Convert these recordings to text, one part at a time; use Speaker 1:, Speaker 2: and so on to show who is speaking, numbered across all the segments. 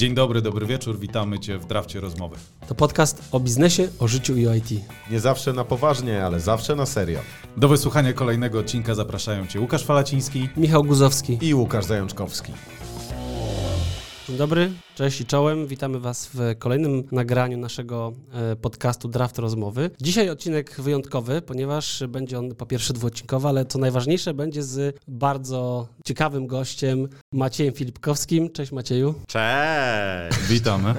Speaker 1: Dzień dobry, dobry wieczór, witamy Cię w Drafcie Rozmowy.
Speaker 2: To podcast o biznesie, o życiu i o IT.
Speaker 3: Nie zawsze na poważnie, ale zawsze na serio.
Speaker 1: Do wysłuchania kolejnego odcinka zapraszają Cię Łukasz Falaciński
Speaker 2: Michał Guzowski.
Speaker 3: I Łukasz Zajączkowski.
Speaker 2: Dzień dobry, cześć i czołem. Witamy Was w kolejnym nagraniu naszego e, podcastu Draft Rozmowy. Dzisiaj odcinek wyjątkowy, ponieważ będzie on po pierwsze dwuodcinkowy, ale co najważniejsze będzie z bardzo ciekawym gościem Maciejem Filipkowskim. Cześć Macieju.
Speaker 4: Cześć!
Speaker 1: Witamy.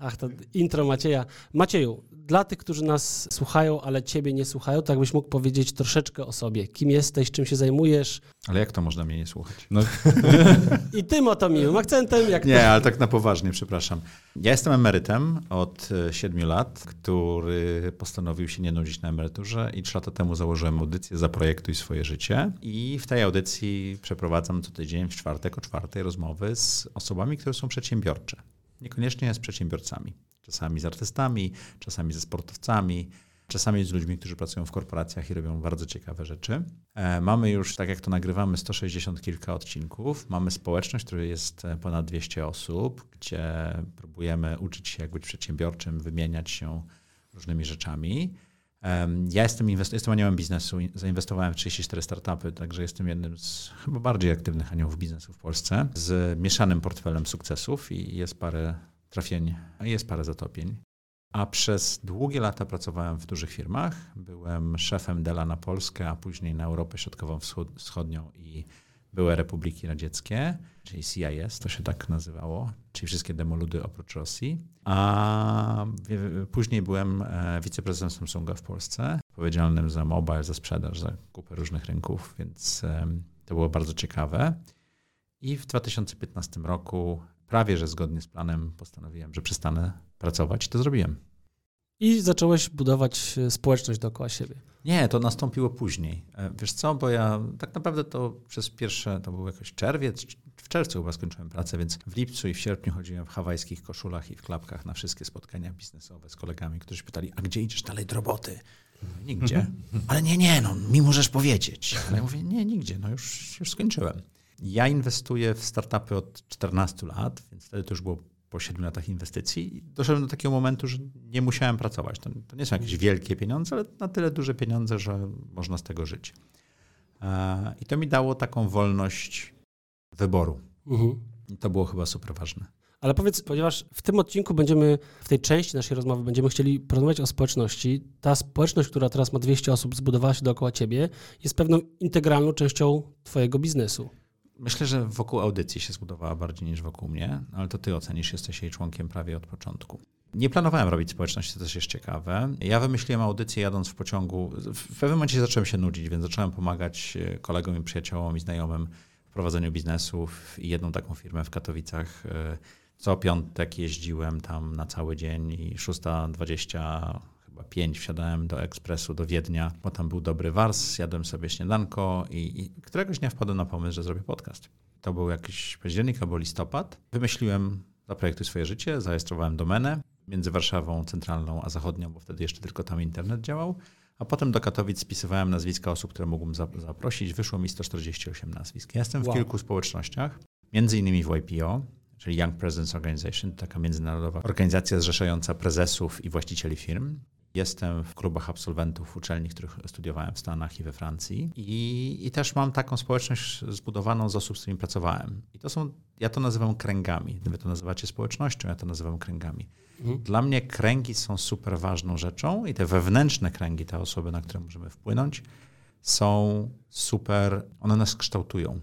Speaker 2: Ach, to intro Macieja. Macieju, dla tych, którzy nas słuchają, ale Ciebie nie słuchają, to jakbyś mógł powiedzieć troszeczkę o sobie. Kim jesteś, czym się zajmujesz
Speaker 4: Ale jak to można mnie nie słuchać?
Speaker 1: No,
Speaker 2: i tym oto miłym akcentem, jak
Speaker 4: Nie, ale tak na poważnie, przepraszam. Ja jestem emerytem od 7 lat, który postanowił się nie nudzić na emeryturze i 3 lata temu założyłem audycję Zaprojektuj swoje życie i w tej audycji przeprowadzam co tydzień w czwartek o czwartej rozmowy z osobami, które są przedsiębiorcze. Niekoniecznie z przedsiębiorcami. Czasami z artystami, czasami ze sportowcami, czasami z ludźmi, którzy pracują w korporacjach i robią bardzo ciekawe rzeczy. E, Mamy już, tak jak to nagrywamy, 160 kilka odcinków. Mamy społeczność, która jest e, ponad 200 osób, gdzie próbujemy uczyć się, jak być przedsiębiorczym, wymieniać się różnymi rzeczami. Em, Ja jestem, jestem aniołem biznesu. In- Zainwestowałem w 34 startupy, także jestem jednym z chyba bardziej aktywnych aniołów biznesu w Polsce, z mieszanym portfelem sukcesów i jest parę trafień, jest parę zatopień. A przez długie lata pracowałem w dużych firmach. Byłem szefem Dela na Polskę, a później na Europę Środkowo-Wschodnią i były Republiki Radzieckie, czyli CIS, to się tak nazywało, czyli wszystkie demoludy oprócz Rosji. A później byłem e, wiceprezesem Samsunga w Polsce, odpowiedzialnym za mobile, za sprzedaż, za kupę różnych rynków, więc to było bardzo ciekawe. I w 2015 roku, prawie że zgodnie z planem, postanowiłem, że przestanę pracować i to zrobiłem.
Speaker 2: I zacząłeś budować e, społeczność dookoła siebie.
Speaker 4: Nie, to nastąpiło później. E, Wiesz co, bo ja tak naprawdę to przez pierwsze, to był jakoś czerwiec, w czerwcu chyba skończyłem pracę, więc w lipcu i w sierpniu chodziłem w hawajskich koszulach i w klapkach na wszystkie spotkania biznesowe z kolegami, którzy pytali, a gdzie idziesz dalej do roboty? Nigdzie. Ale nie, nie, no mi możesz powiedzieć. Ale ja mówię, nie, nigdzie, no już, już skończyłem. Ja inwestuję w startupy od 14 lat, więc wtedy to już było po 7 latach inwestycji i doszedłem do takiego momentu, że nie musiałem pracować. To, to nie są jakieś wielkie pieniądze, ale na tyle duże pieniądze, że można z tego żyć. E, I to mi dało taką wolność wyboru.
Speaker 2: Mhm.
Speaker 4: I to było chyba super ważne.
Speaker 2: Ale powiedz, ponieważ w tym odcinku będziemy, w tej części naszej rozmowy będziemy chcieli porozmawiać o społeczności. Ta społeczność, która teraz ma 200 osób, zbudowała się dookoła ciebie, jest pewną integralną częścią twojego biznesu.
Speaker 4: Myślę, że wokół audycji się zbudowała bardziej niż wokół mnie, ale to ty ocenisz, jesteś jej członkiem prawie od początku. Nie planowałem robić społeczności, to też jest ciekawe. Ja wymyśliłem audycję jadąc w pociągu. W pewnym momencie zacząłem się nudzić, więc zacząłem pomagać e, kolegom i przyjaciołom i znajomym w prowadzeniu biznesów i jedną taką firmę w Katowicach. e, Co piątek jeździłem tam na cały dzień i 6.20 chyba 5 wsiadałem do ekspresu do Wiednia, bo tam był dobry wars, jadłem sobie śniadanko i, i któregoś dnia wpadłem na pomysł, że zrobię podcast. To był jakiś październik albo listopad. Wymyśliłem Zaprojektuj swoje życie, zarejestrowałem domenę między Warszawą Centralną a Zachodnią, bo wtedy jeszcze tylko tam internet działał. A potem do Katowic spisywałem nazwiska osób, które mógłbym zap- zaprosić. Wyszło mi 148 nazwisk. Ja jestem w
Speaker 2: Wow.
Speaker 4: kilku społecznościach, między innymi w YPO, czyli Young Presidents Organization, to taka międzynarodowa organizacja zrzeszająca prezesów i właścicieli firm. Jestem w klubach absolwentów uczelni, których studiowałem w Stanach i we Francji. I, I też mam taką społeczność zbudowaną z osób, z którymi pracowałem. I to są, ja to nazywam kręgami. Wy to nazywacie społecznością, ja to nazywam kręgami. Dla mnie kręgi są super ważną rzeczą i te wewnętrzne kręgi, te osoby, na które możemy wpłynąć, są super, one nas kształtują.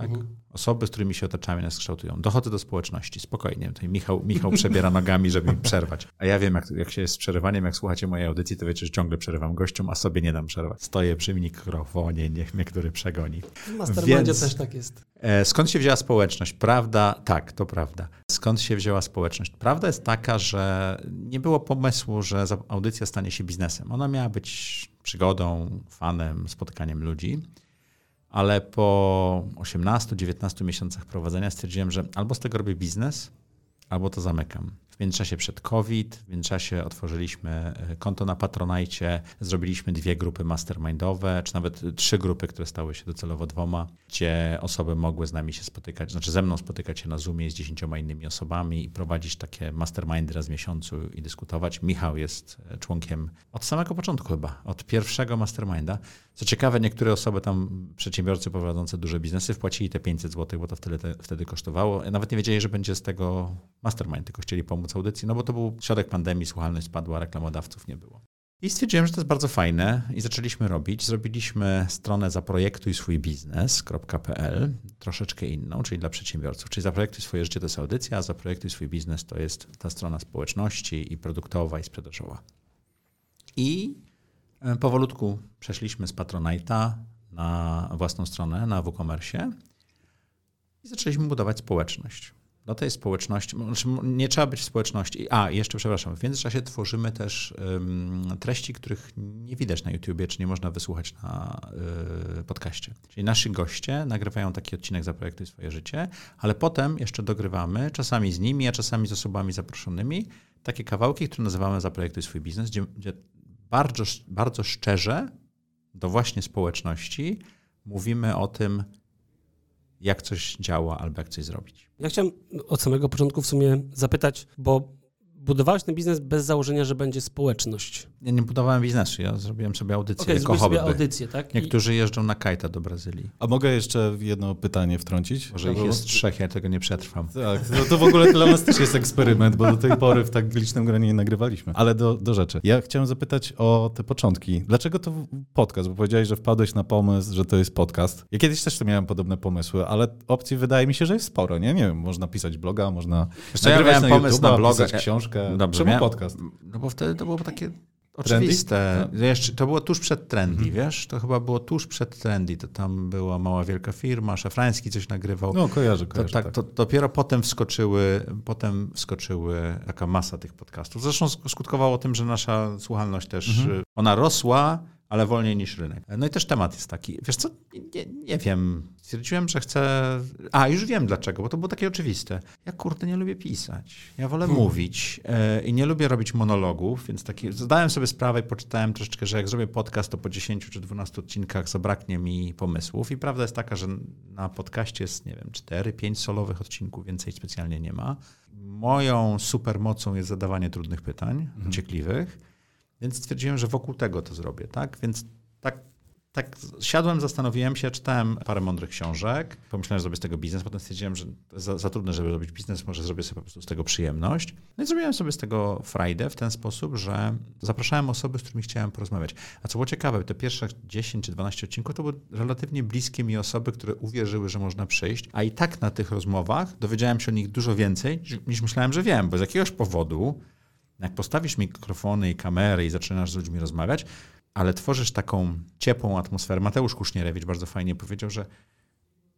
Speaker 4: Tak? Osoby, z którymi się otaczamy, nas kształtują. Dochodzę do społeczności, spokojnie. Tutaj Michał, Michał przebiera nogami, żeby mi przerwać. A ja wiem, jak, jak się jest z przerywaniem, jak słuchacie mojej audycji, to wiecie, że ciągle przerywam gościom, a sobie nie dam przerwać. Stoję przy mikrofonie, niech mnie który przegoni.
Speaker 2: W Mastermindzie też tak jest.
Speaker 4: E, Skąd się wzięła społeczność? Prawda, tak, to prawda. Skąd się wzięła społeczność? Prawda jest taka, że nie było pomysłu, że audycja stanie się biznesem. Ona miała być przygodą, fanem, spotkaniem ludzi, ale po 18-19 miesiącach prowadzenia stwierdziłem, że albo z tego robię biznes, albo to zamykam. Międzyczasie przed COVID, w międzyczasie otworzyliśmy e, konto na Patronajcie, zrobiliśmy dwie grupy mastermindowe, czy nawet trzy grupy, które stały się docelowo dwoma, gdzie osoby mogły z nami się spotykać, znaczy ze mną spotykać się na Zoomie z dziesięcioma innymi osobami i prowadzić takie mastermindy raz w miesiącu i dyskutować. Michał jest e, członkiem od samego początku chyba, od pierwszego masterminda. Co ciekawe, niektóre osoby tam, przedsiębiorcy prowadzący duże biznesy, wpłacili te 500 zł, bo to wtedy, te, wtedy kosztowało. Nawet nie wiedzieli, że będzie z tego mastermind, tylko chcieli pomóc audycji, no bo to był środek pandemii, słuchalność spadła, reklamodawców nie było. I stwierdziłem, że to jest bardzo fajne i zaczęliśmy robić. Zrobiliśmy stronę zaprojektuj swój biznes.pl, troszeczkę inną, czyli dla przedsiębiorców. Czyli zaprojektuj swoje życie to jest audycja, a zaprojektuj swój biznes to jest ta strona społeczności i produktowa i sprzedażowa. I e, powolutku przeszliśmy z Patronite'a na własną stronę, na WooCommerce i zaczęliśmy budować społeczność. Do tej społeczności, znaczy nie trzeba być w społeczności. A, jeszcze przepraszam, w międzyczasie tworzymy też um, treści, których nie widać na YouTubie, czy nie można wysłuchać na y, podcaście. Czyli nasi goście nagrywają taki odcinek Zaprojektuj swoje życie, ale potem jeszcze dogrywamy, czasami z nimi, a czasami z osobami zaproszonymi, takie kawałki, które nazywamy Zaprojektuj swój biznes, gdzie, gdzie bardzo, bardzo szczerze do właśnie społeczności mówimy o tym, jak coś działa albo jak coś zrobić.
Speaker 2: Ja chciałem od samego początku w sumie zapytać, bo budowałeś ten biznes bez założenia, że będzie społeczność.
Speaker 4: Ja nie budowałem biznesu, ja zrobiłem sobie audycję
Speaker 2: okay,
Speaker 4: jako hobby.
Speaker 2: sobie audycję, tak?
Speaker 4: Niektórzy I... jeżdżą na kajta do Brazylii.
Speaker 1: A mogę jeszcze jedno pytanie wtrącić?
Speaker 4: Może ich jest trzech, ja tego nie przetrwam.
Speaker 1: Tak, no to w ogóle dla nas też jest eksperyment, bo do tej pory w tak licznym gronie nie nagrywaliśmy. Ale do, do rzeczy. Ja chciałem zapytać o te początki. Dlaczego to podcast? Bo powiedziałeś, że wpadłeś na pomysł, że to jest podcast. Ja kiedyś też miałem podobne pomysły, ale opcji wydaje mi się, że jest sporo, nie? Nie wiem, można pisać bloga, można
Speaker 4: Wiesz, ja miałem na pomysł YouTube'a, na bloga,
Speaker 1: książkę. Dobrze, Czemu miałem, podcast?
Speaker 4: No bo wtedy to było takie Oczywiste. No. Jeszcze, to było tuż przed trendy, mhm. wiesz? To chyba było tuż przed trendy. To tam była mała wielka firma, Szafrański coś nagrywał.
Speaker 1: No, kojarzę, kojarzę.
Speaker 4: To, tak, tak. To, dopiero potem wskoczyły, potem wskoczyły taka masa tych podcastów. Zresztą skutkowało tym, że nasza słuchalność też, mhm. ona rosła, ale wolniej niż rynek. No i też temat jest taki, wiesz co, nie, nie, wiem, stwierdziłem, że chcę, a już wiem dlaczego, bo to było takie oczywiste. Ja kurde nie lubię pisać, ja wolę hmm. mówić yy, i nie lubię robić monologów, więc taki, zdałem sobie sprawę i poczytałem troszeczkę, że jak zrobię podcast, to po 10 czy 12 odcinkach zabraknie mi pomysłów i prawda jest taka, że na podcaście jest, nie wiem, 4-5 solowych odcinków, więcej specjalnie nie ma. Moją supermocą jest zadawanie trudnych pytań, hmm. ciekliwych, więc stwierdziłem, że wokół tego to zrobię, tak? Więc tak, tak siadłem, zastanowiłem się, czytałem parę mądrych książek, pomyślałem, że zrobię z tego biznes, potem stwierdziłem, że za, za trudne, żeby robić biznes, może zrobię sobie po prostu z tego przyjemność. No i zrobiłem sobie z tego frajdę w ten sposób, że zapraszałem osoby, z którymi chciałem porozmawiać. A co było ciekawe, te pierwsze 10 czy 12 odcinków to były relatywnie bliskie mi osoby, które uwierzyły, że można przyjść, a i tak na tych rozmowach dowiedziałem się o nich dużo więcej, niż myślałem, że wiem, bo z jakiegoś powodu jak postawisz mikrofony i kamery i zaczynasz z ludźmi rozmawiać, ale tworzysz taką ciepłą atmosferę. Mateusz Kusznierewicz bardzo fajnie powiedział, że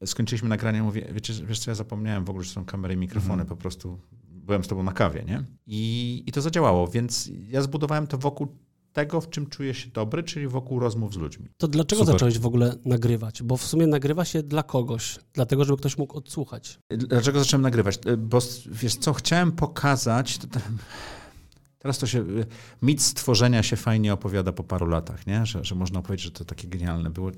Speaker 4: skończyliśmy nagranie, mówię, wiecie, wiesz co, ja zapomniałem w ogóle, że są kamery i mikrofony, mm. po prostu byłem z tobą na kawie, nie? I, I to zadziałało, więc ja zbudowałem to wokół tego, w czym czuję się dobry, czyli wokół rozmów z ludźmi.
Speaker 2: To dlaczego Super. zacząłeś w ogóle nagrywać? Bo w sumie nagrywa się dla kogoś, dlatego, żeby ktoś mógł odsłuchać.
Speaker 4: Dlaczego zacząłem nagrywać? Bo wiesz co, chciałem pokazać... Teraz to się, mit stworzenia się fajnie opowiada po paru latach, nie? Że, że można powiedzieć, że to takie genialne było.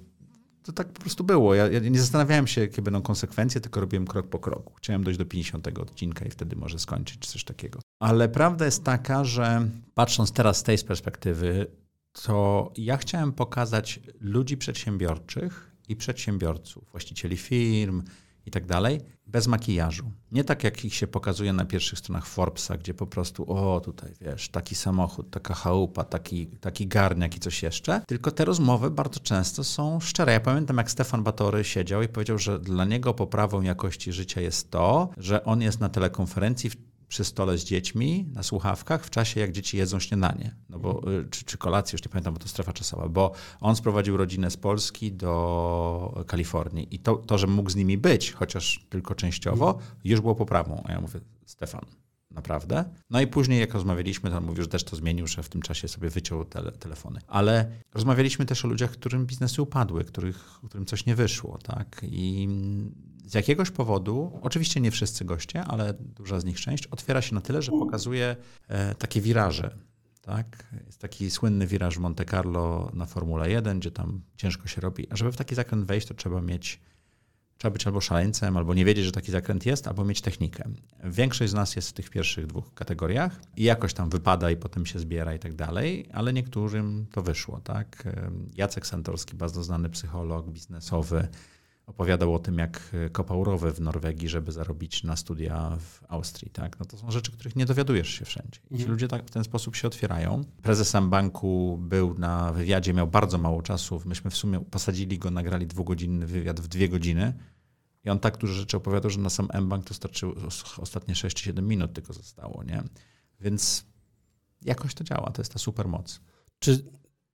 Speaker 4: To tak po prostu było. Ja, ja, nie zastanawiałem się, jakie będą konsekwencje, tylko robiłem krok po kroku. Chciałem dojść do 50 odcinka i wtedy może skończyć coś takiego. Ale prawda jest taka, że patrząc teraz z tej perspektywy, to ja chciałem pokazać ludzi przedsiębiorczych i przedsiębiorców, właścicieli firm, i tak dalej, bez makijażu. Nie tak, jak ich się pokazuje na pierwszych stronach Forbesa, gdzie po prostu, o tutaj wiesz, taki samochód, taka chałupa, taki, taki garniak i coś jeszcze. Tylko te rozmowy bardzo często są szczere. Ja pamiętam, jak Stefan Batory siedział i powiedział, że dla niego poprawą jakości życia jest to, że on jest na telekonferencji w przy stole z dziećmi na słuchawkach w czasie, jak dzieci jedzą śniadanie, no bo, y, czy, czy kolację, już nie pamiętam, bo to strefa czasowa, bo on sprowadził rodzinę z Polski do Kalifornii i to, to że mógł z nimi być, chociaż tylko częściowo, już było poprawą. A ja mówię, Stefan, naprawdę. No i później, jak rozmawialiśmy, to on mówił, że też to zmienił, że w tym czasie sobie wyciął tele, telefony. Ale rozmawialiśmy też o ludziach, którym biznesy upadły, których, którym coś nie wyszło, tak? I z jakiegoś powodu, oczywiście nie wszyscy goście, ale duża z nich część, otwiera się na tyle, że pokazuje e, takie wiraże. Tak? Jest taki słynny wiraż Monte Carlo na Formule 1, gdzie tam ciężko się robi. A żeby w taki zakręt wejść, to trzeba mieć trzeba być albo szaleńcem, albo nie wiedzieć, że taki zakręt jest, albo mieć technikę. Większość z nas jest w tych pierwszych dwóch kategoriach i jakoś tam wypada i potem się zbiera i tak dalej, ale niektórym to wyszło. Tak? Jacek Santorski, bardzo znany psycholog biznesowy, opowiadał o tym, jak kopał rowy w Norwegii, żeby zarobić na studia w Austrii. Tak? No to są rzeczy, których nie dowiadujesz się wszędzie. I ci
Speaker 2: Mhm.
Speaker 4: ludzie tak w ten sposób się otwierają. Prezesem banku był na wywiadzie, miał bardzo mało czasu. Myśmy w sumie posadzili go, nagrali dwugodzinny wywiad w dwie godziny. I on tak dużo rzeczy opowiadał, że na sam M-Bank to starczyło os- ostatnie 6 czy 7 minut tylko zostało. Nie? Więc jakoś to działa. To jest ta super moc.
Speaker 2: Czy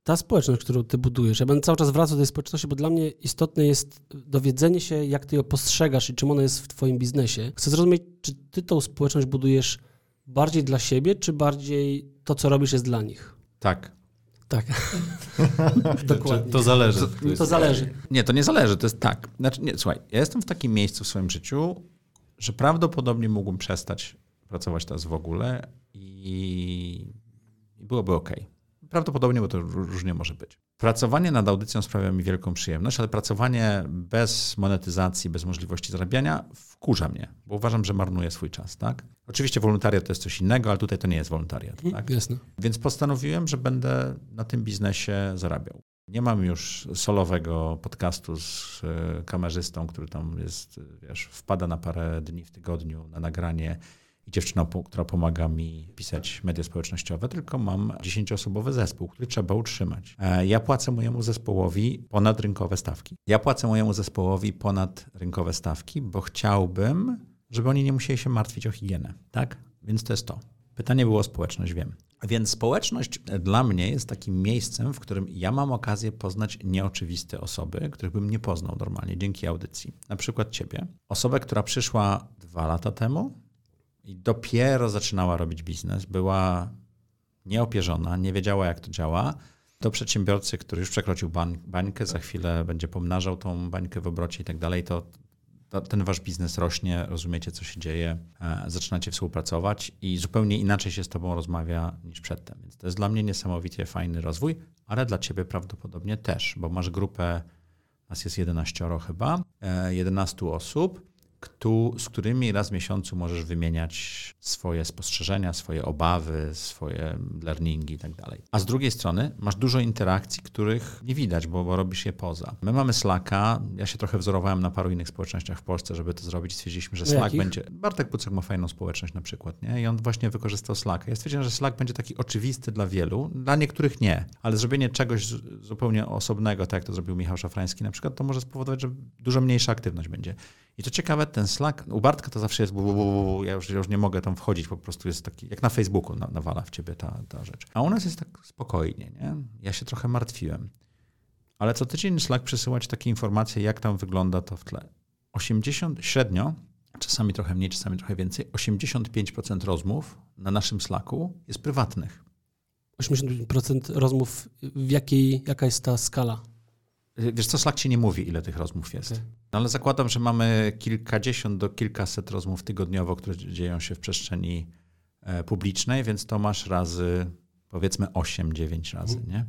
Speaker 2: ta społeczność, którą ty budujesz, ja będę cały czas wracał do tej społeczności, bo dla mnie istotne jest dowiedzenie się, jak ty ją postrzegasz i czym ona jest w twoim biznesie. Chcę zrozumieć, czy ty tą społeczność budujesz bardziej dla siebie, czy bardziej to, co robisz, jest dla nich?
Speaker 4: Tak.
Speaker 2: Tak. Dokładnie.
Speaker 1: to zależy.
Speaker 2: To, to zależy.
Speaker 4: Nie, to nie zależy, to jest tak. Znaczy, nie, słuchaj, ja jestem w takim miejscu w swoim życiu, że prawdopodobnie mógłbym przestać pracować teraz w ogóle i, i byłoby ok. Prawdopodobnie, bo to ró- różnie może być. Pracowanie nad audycją sprawia mi wielką przyjemność, ale pracowanie bez monetyzacji, bez możliwości zarabiania wkurza mnie, bo uważam, że marnuję swój czas. Tak? Oczywiście wolontariat to jest coś innego, ale tutaj to nie jest wolontariat. Tak?
Speaker 2: Jasne.
Speaker 4: Więc postanowiłem, że będę na tym biznesie zarabiał. Nie mam już solowego podcastu z e, kamerzystą, który tam jest, e, wiesz, wpada na parę dni w tygodniu na nagranie i dziewczyną, która pomaga mi pisać media społecznościowe, tylko mam dziesięcioosobowy zespół, który trzeba utrzymać. E, Ja płacę mojemu zespołowi ponad rynkowe stawki. Ja płacę mojemu zespołowi ponad rynkowe stawki, bo chciałbym, żeby oni nie musieli się martwić o higienę. Tak? Więc to jest to. Pytanie było o społeczność, wiem. Więc społeczność dla mnie jest takim miejscem, w którym ja mam okazję poznać nieoczywiste osoby, których bym nie poznał normalnie dzięki audycji. Na przykład ciebie. Osobę, która przyszła dwa lata temu i dopiero zaczynała robić biznes, była nieopierzona, nie wiedziała jak to działa, do przedsiębiorcy, który już przekroczył bań, bańkę, za chwilę będzie pomnażał tą bańkę w obrocie i tak dalej, to ten wasz biznes rośnie, rozumiecie, co się dzieje, e, zaczynacie współpracować i zupełnie inaczej się z tobą rozmawia niż przedtem. Więc to jest dla mnie niesamowicie fajny rozwój, ale dla ciebie prawdopodobnie też, bo masz grupę, nas jest 11 chyba, e, 11 osób, któ- z którymi raz w miesiącu możesz wymieniać swoje spostrzeżenia, swoje obawy, swoje learningi i tak dalej. A z drugiej strony masz dużo interakcji, których nie widać, bo, bo robisz je poza. My mamy Slacka, ja się trochę wzorowałem na paru innych społecznościach w Polsce, żeby to zrobić. Stwierdziliśmy, że
Speaker 2: Na
Speaker 4: Slack
Speaker 2: jakich?
Speaker 4: będzie... Bartek Pucek ma fajną społeczność na przykład, nie? I on właśnie wykorzystał Slacka. Ja stwierdziłem, że Slack będzie taki oczywisty dla wielu, dla niektórych nie, ale zrobienie czegoś zupełnie osobnego, tak jak to zrobił Michał Szafrański na przykład, to może spowodować, że dużo mniejsza aktywność będzie. I to ciekawe, ten Slack, u Bartka to zawsze jest bu, bu, bu, ja już, ja już nie mogę tam wchodzić, po prostu jest taki, jak na Facebooku na, nawala w ciebie ta, ta rzecz. A u nas jest tak spokojnie, nie? Ja się trochę martwiłem. Ale co tydzień Slack przesyłać takie informacje, jak tam wygląda to w tle. 80, średnio, czasami trochę mniej, czasami trochę więcej, 85% rozmów na naszym Slacku jest prywatnych.
Speaker 2: 80% rozmów, w jakiej, jaka jest ta skala?
Speaker 4: Wiesz co, Slack ci nie mówi, ile tych rozmów jest.
Speaker 2: Okej.
Speaker 4: No ale zakładam, że mamy kilkadziesiąt do kilkaset rozmów tygodniowo, które dzieją się w przestrzeni e, publicznej, więc to masz razy powiedzmy 8-9 razy, nie?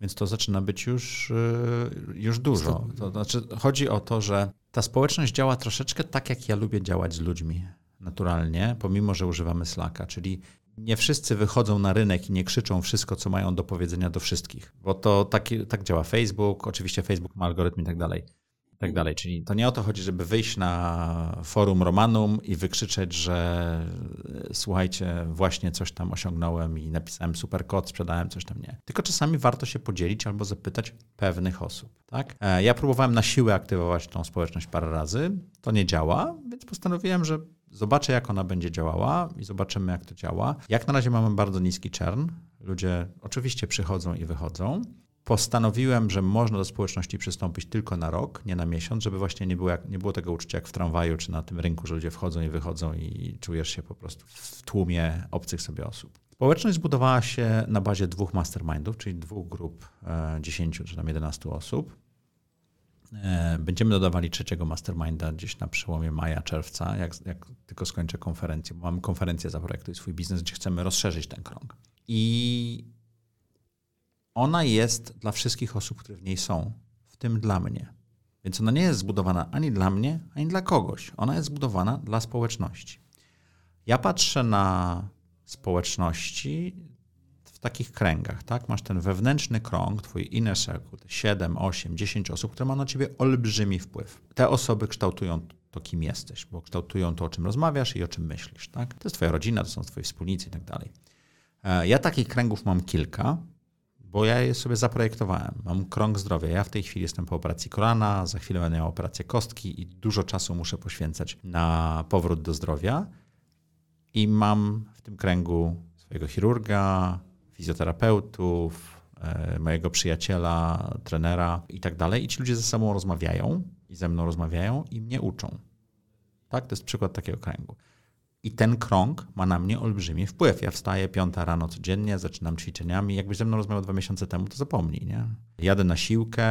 Speaker 4: Więc to zaczyna być już, e, już dużo. To znaczy, chodzi o to, że ta społeczność działa troszeczkę tak, jak ja lubię działać z ludźmi naturalnie, pomimo, że używamy Slacka, czyli nie wszyscy wychodzą na rynek i nie krzyczą wszystko, co mają do powiedzenia do wszystkich, bo to taki, tak działa Facebook, oczywiście Facebook ma algorytm i tak dalej. Tak dalej. Czyli to nie o to chodzi, żeby wyjść na forum Romanum i wykrzyczeć, że e, słuchajcie, właśnie coś tam osiągnąłem i napisałem super kod, sprzedałem coś tam nie. Tylko czasami warto się podzielić albo zapytać pewnych osób. Tak? E, Ja próbowałem na siłę aktywować tą społeczność parę razy. To nie działa, więc postanowiłem, że zobaczę, jak ona będzie działała i zobaczymy, jak to działa. Jak na razie mamy bardzo niski czern. Ludzie oczywiście przychodzą i wychodzą. Postanowiłem, że można do społeczności przystąpić tylko na rok, nie na miesiąc, żeby właśnie nie było, jak, nie było tego uczucia jak w tramwaju czy na tym rynku, że ludzie wchodzą i wychodzą i czujesz się po prostu w tłumie obcych sobie osób. Społeczność zbudowała się na bazie dwóch mastermindów, czyli dwóch grup e, 10 czy tam 11 osób. E, Będziemy dodawali trzeciego masterminda gdzieś na przełomie maja, czerwca, jak, jak tylko skończę konferencję. Bo mamy konferencję za projektu i swój biznes, gdzie chcemy rozszerzyć ten krąg. I ona jest dla wszystkich osób, które w niej są, w tym dla mnie. Więc ona nie jest zbudowana ani dla mnie, ani dla kogoś. Ona jest zbudowana dla społeczności. Ja patrzę na społeczności takich kręgach, tak? Masz ten wewnętrzny krąg, twój inner circle, te 7, 8, 10 osób, które ma na ciebie olbrzymi wpływ. Te osoby kształtują to, kim jesteś, bo kształtują to, o czym rozmawiasz i o czym myślisz, tak? To jest twoja rodzina, to są twoi wspólnicy i tak dalej. E, Ja takich kręgów mam kilka, bo ja je sobie zaprojektowałem. Mam krąg zdrowia. Ja w tej chwili jestem po operacji kolana, za chwilę będę miał operację kostki i dużo czasu muszę poświęcać na powrót do zdrowia. I mam w tym kręgu swojego chirurga, fizjoterapeutów, e, mojego przyjaciela, trenera i tak dalej. I ci ludzie ze sobą rozmawiają i ze mną rozmawiają i mnie uczą. Tak, to jest przykład takiego kręgu. I ten krąg ma na mnie olbrzymi wpływ. Ja wstaję piąta rano codziennie, zaczynam ćwiczeniami. Jakbyś ze mną rozmawiał dwa miesiące temu, to zapomnij, nie? Jadę na siłkę,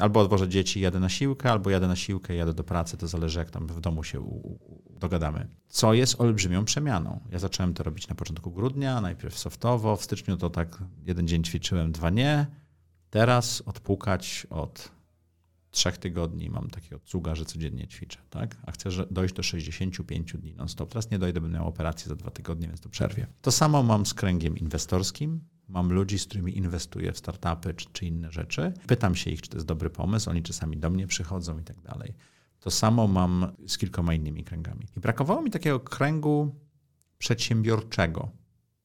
Speaker 4: albo odwożę dzieci, jadę na siłkę, albo jadę na siłkę, jadę do pracy, to zależy jak tam w domu się dogadamy. Co jest olbrzymią przemianą. Ja zacząłem to robić na początku grudnia, najpierw softowo, w styczniu to tak jeden dzień ćwiczyłem, dwa nie. Teraz odpukać od trzech tygodni mam takiego cuga, że codziennie ćwiczę, tak? A chcę dojść do 65 dni non-stop. Teraz nie dojdę, będę miał operację za dwa tygodnie, więc to przerwie. To samo mam z kręgiem inwestorskim. Mam ludzi, z którymi inwestuję w startupy czy, czy inne rzeczy. Pytam się ich, czy to jest dobry pomysł. Oni czasami do mnie przychodzą i tak dalej. To samo mam z kilkoma innymi kręgami. I brakowało mi takiego kręgu przedsiębiorczego.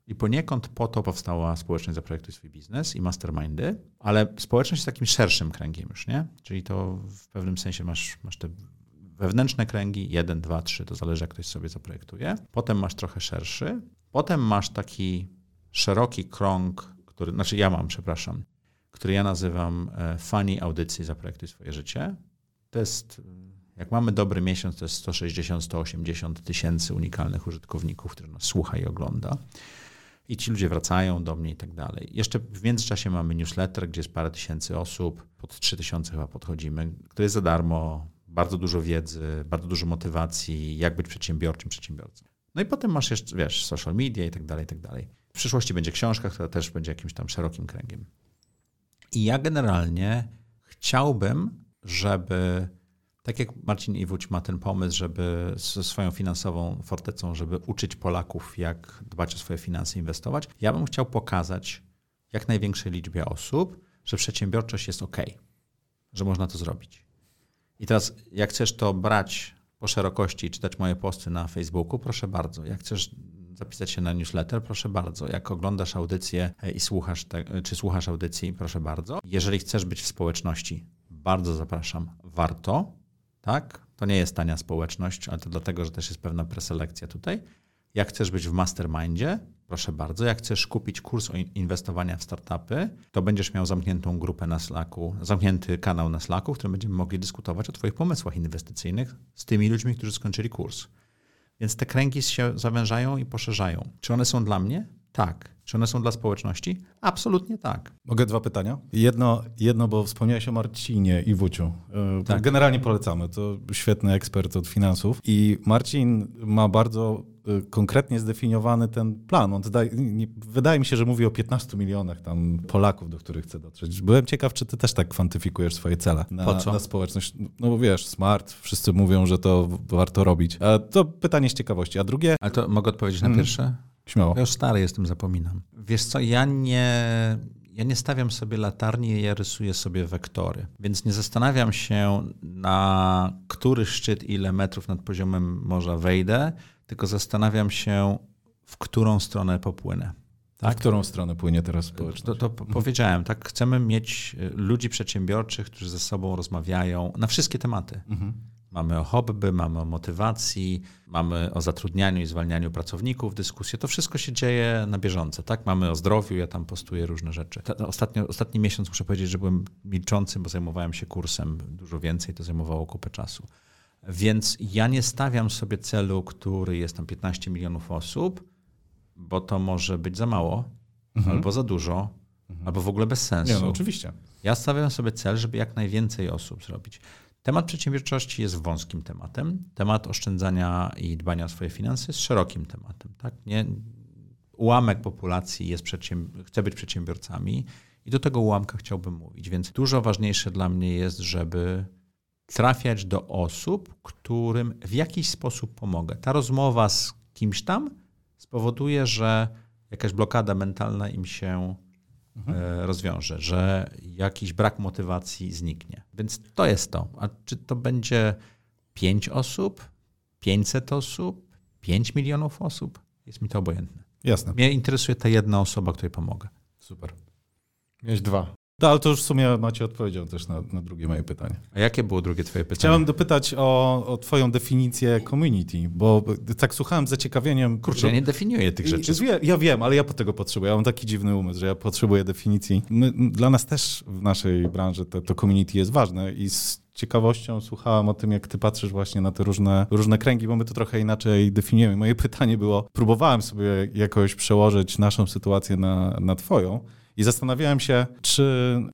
Speaker 4: I poniekąd po to powstała społeczność Zaprojektuj swój biznes i mastermindy, ale społeczność jest takim szerszym kręgiem już, nie? Czyli to w pewnym sensie masz, masz te wewnętrzne kręgi, jeden, dwa, trzy, to zależy jak ktoś sobie zaprojektuje. Potem masz trochę szerszy. Potem masz taki szeroki krąg, który, znaczy ja mam, przepraszam, który ja nazywam e, funny audycji Zaprojektuj swoje życie. To jest, jak mamy dobry miesiąc, to jest 160-180 tysięcy unikalnych użytkowników, którzy nas słucha i ogląda. I ci ludzie wracają do mnie i tak dalej. Jeszcze w międzyczasie mamy newsletter, gdzie jest parę tysięcy osób, pod 3 tysiące chyba podchodzimy, który jest za darmo, bardzo dużo wiedzy, bardzo dużo motywacji, jak być przedsiębiorczym przedsiębiorcą. No i potem masz jeszcze, wiesz, social media i tak dalej, i tak dalej. W przyszłości będzie książka, która też będzie jakimś tam szerokim kręgiem. I ja generalnie chciałbym, żeby tak jak Marcin Iwódź ma ten pomysł, żeby ze swoją finansową fortecą, żeby uczyć Polaków, jak dbać o swoje finanse, inwestować, ja bym chciał pokazać jak największej liczbie osób, że przedsiębiorczość jest ok, że można to zrobić. I teraz, jak chcesz to brać po szerokości i czytać moje posty na Facebooku, proszę bardzo. Jak chcesz zapisać się na newsletter, proszę bardzo. Jak oglądasz audycję i słuchasz, te, czy słuchasz audycji, proszę bardzo. Jeżeli chcesz być w społeczności, bardzo zapraszam. Warto, tak? To nie jest tania społeczność, ale to dlatego, że też jest pewna preselekcja tutaj. Jak chcesz być w mastermindzie, proszę bardzo. Jak chcesz kupić kurs inwestowania w startupy, to będziesz miał zamkniętą grupę na Slacku, zamknięty kanał na Slacku, w którym będziemy mogli dyskutować o Twoich pomysłach inwestycyjnych z tymi ludźmi, którzy skończyli kurs. Więc te kręgi się zawężają i poszerzają. Czy one są dla mnie? Tak. Czy one są dla społeczności? Absolutnie tak.
Speaker 1: Mogę dwa pytania? Jedno, jedno bo wspomniałeś o Marcinie i Wuciu. Tak. Generalnie polecamy. To świetny ekspert od finansów. I Marcin ma bardzo konkretnie zdefiniowany ten plan. On zdaje, nie, wydaje mi się, że mówi o 15 milionach tam Polaków, do których chce dotrzeć. Byłem ciekaw, czy ty też tak kwantyfikujesz swoje cele na,
Speaker 4: po co?
Speaker 1: na społeczność. No bo wiesz, smart, wszyscy mówią, że to warto robić. A to pytanie z ciekawości. A drugie...
Speaker 4: Ale to mogę odpowiedzieć na pierwsze?
Speaker 1: Śmiało.
Speaker 4: Ja już stary jestem, zapominam. Wiesz co, ja nie, ja nie stawiam sobie latarni, ja rysuję sobie wektory. Więc nie zastanawiam się, na który szczyt, ile metrów nad poziomem morza wejdę, tylko zastanawiam się, w którą stronę popłynę.
Speaker 1: Tak? W którą stronę płynie teraz społeczność?
Speaker 4: To, to powiedziałem, tak? Chcemy mieć ludzi przedsiębiorczych, którzy ze sobą rozmawiają na wszystkie tematy. Mhm. Mamy o hobby, mamy o motywacji, mamy o zatrudnianiu i zwalnianiu pracowników, dyskusje. To wszystko się dzieje na bieżąco. Tak? Mamy o zdrowiu, ja tam postuję różne rzeczy. Ostatnio, ostatni miesiąc muszę powiedzieć, że byłem milczący, bo zajmowałem się kursem dużo więcej, to zajmowało kupę czasu. Więc ja nie stawiam sobie celu, który jest tam 15 milionów osób, bo to może być za mało mhm. albo za dużo, mhm. albo w ogóle bez sensu.
Speaker 1: Nie, no oczywiście.
Speaker 4: Ja stawiam sobie cel, żeby jak najwięcej osób zrobić. Temat przedsiębiorczości jest wąskim tematem. Temat oszczędzania i dbania o swoje finanse jest szerokim tematem. Tak? Nie, ułamek populacji jest przedsięb- chce być przedsiębiorcami i do tego ułamka chciałbym mówić. Więc dużo ważniejsze dla mnie jest, żeby trafiać do osób, którym w jakiś sposób pomogę. Ta rozmowa z kimś tam spowoduje, że jakaś blokada mentalna im się e, rozwiąże, że jakiś brak motywacji zniknie. Więc to jest to. A czy to będzie 5 osób, 500 osób, 5 milionów osób? Jest mi to obojętne.
Speaker 1: Jasne.
Speaker 4: Mnie interesuje ta jedna osoba, której pomogę.
Speaker 1: Super.
Speaker 3: Miałeś dwa.
Speaker 1: No, ale to już w sumie Macie odpowiedział też na, na drugie moje pytanie.
Speaker 4: A jakie było drugie twoje pytanie?
Speaker 1: Chciałem dopytać o, o twoją definicję community, bo tak słuchałem z zaciekawieniem.
Speaker 4: Kurczę, ja nie definiuję tych rzeczy.
Speaker 1: Wie, ja wiem, ale ja po tego potrzebuję. Ja mam taki dziwny umysł, że ja potrzebuję definicji. My, dla nas też w naszej branży to, to community jest ważne i z ciekawością słuchałem o tym, jak ty patrzysz właśnie na te różne, różne kręgi, bo my to trochę inaczej definiujemy. Moje pytanie było, próbowałem sobie jakoś przełożyć naszą sytuację na, na twoją. I zastanawiałem się, czy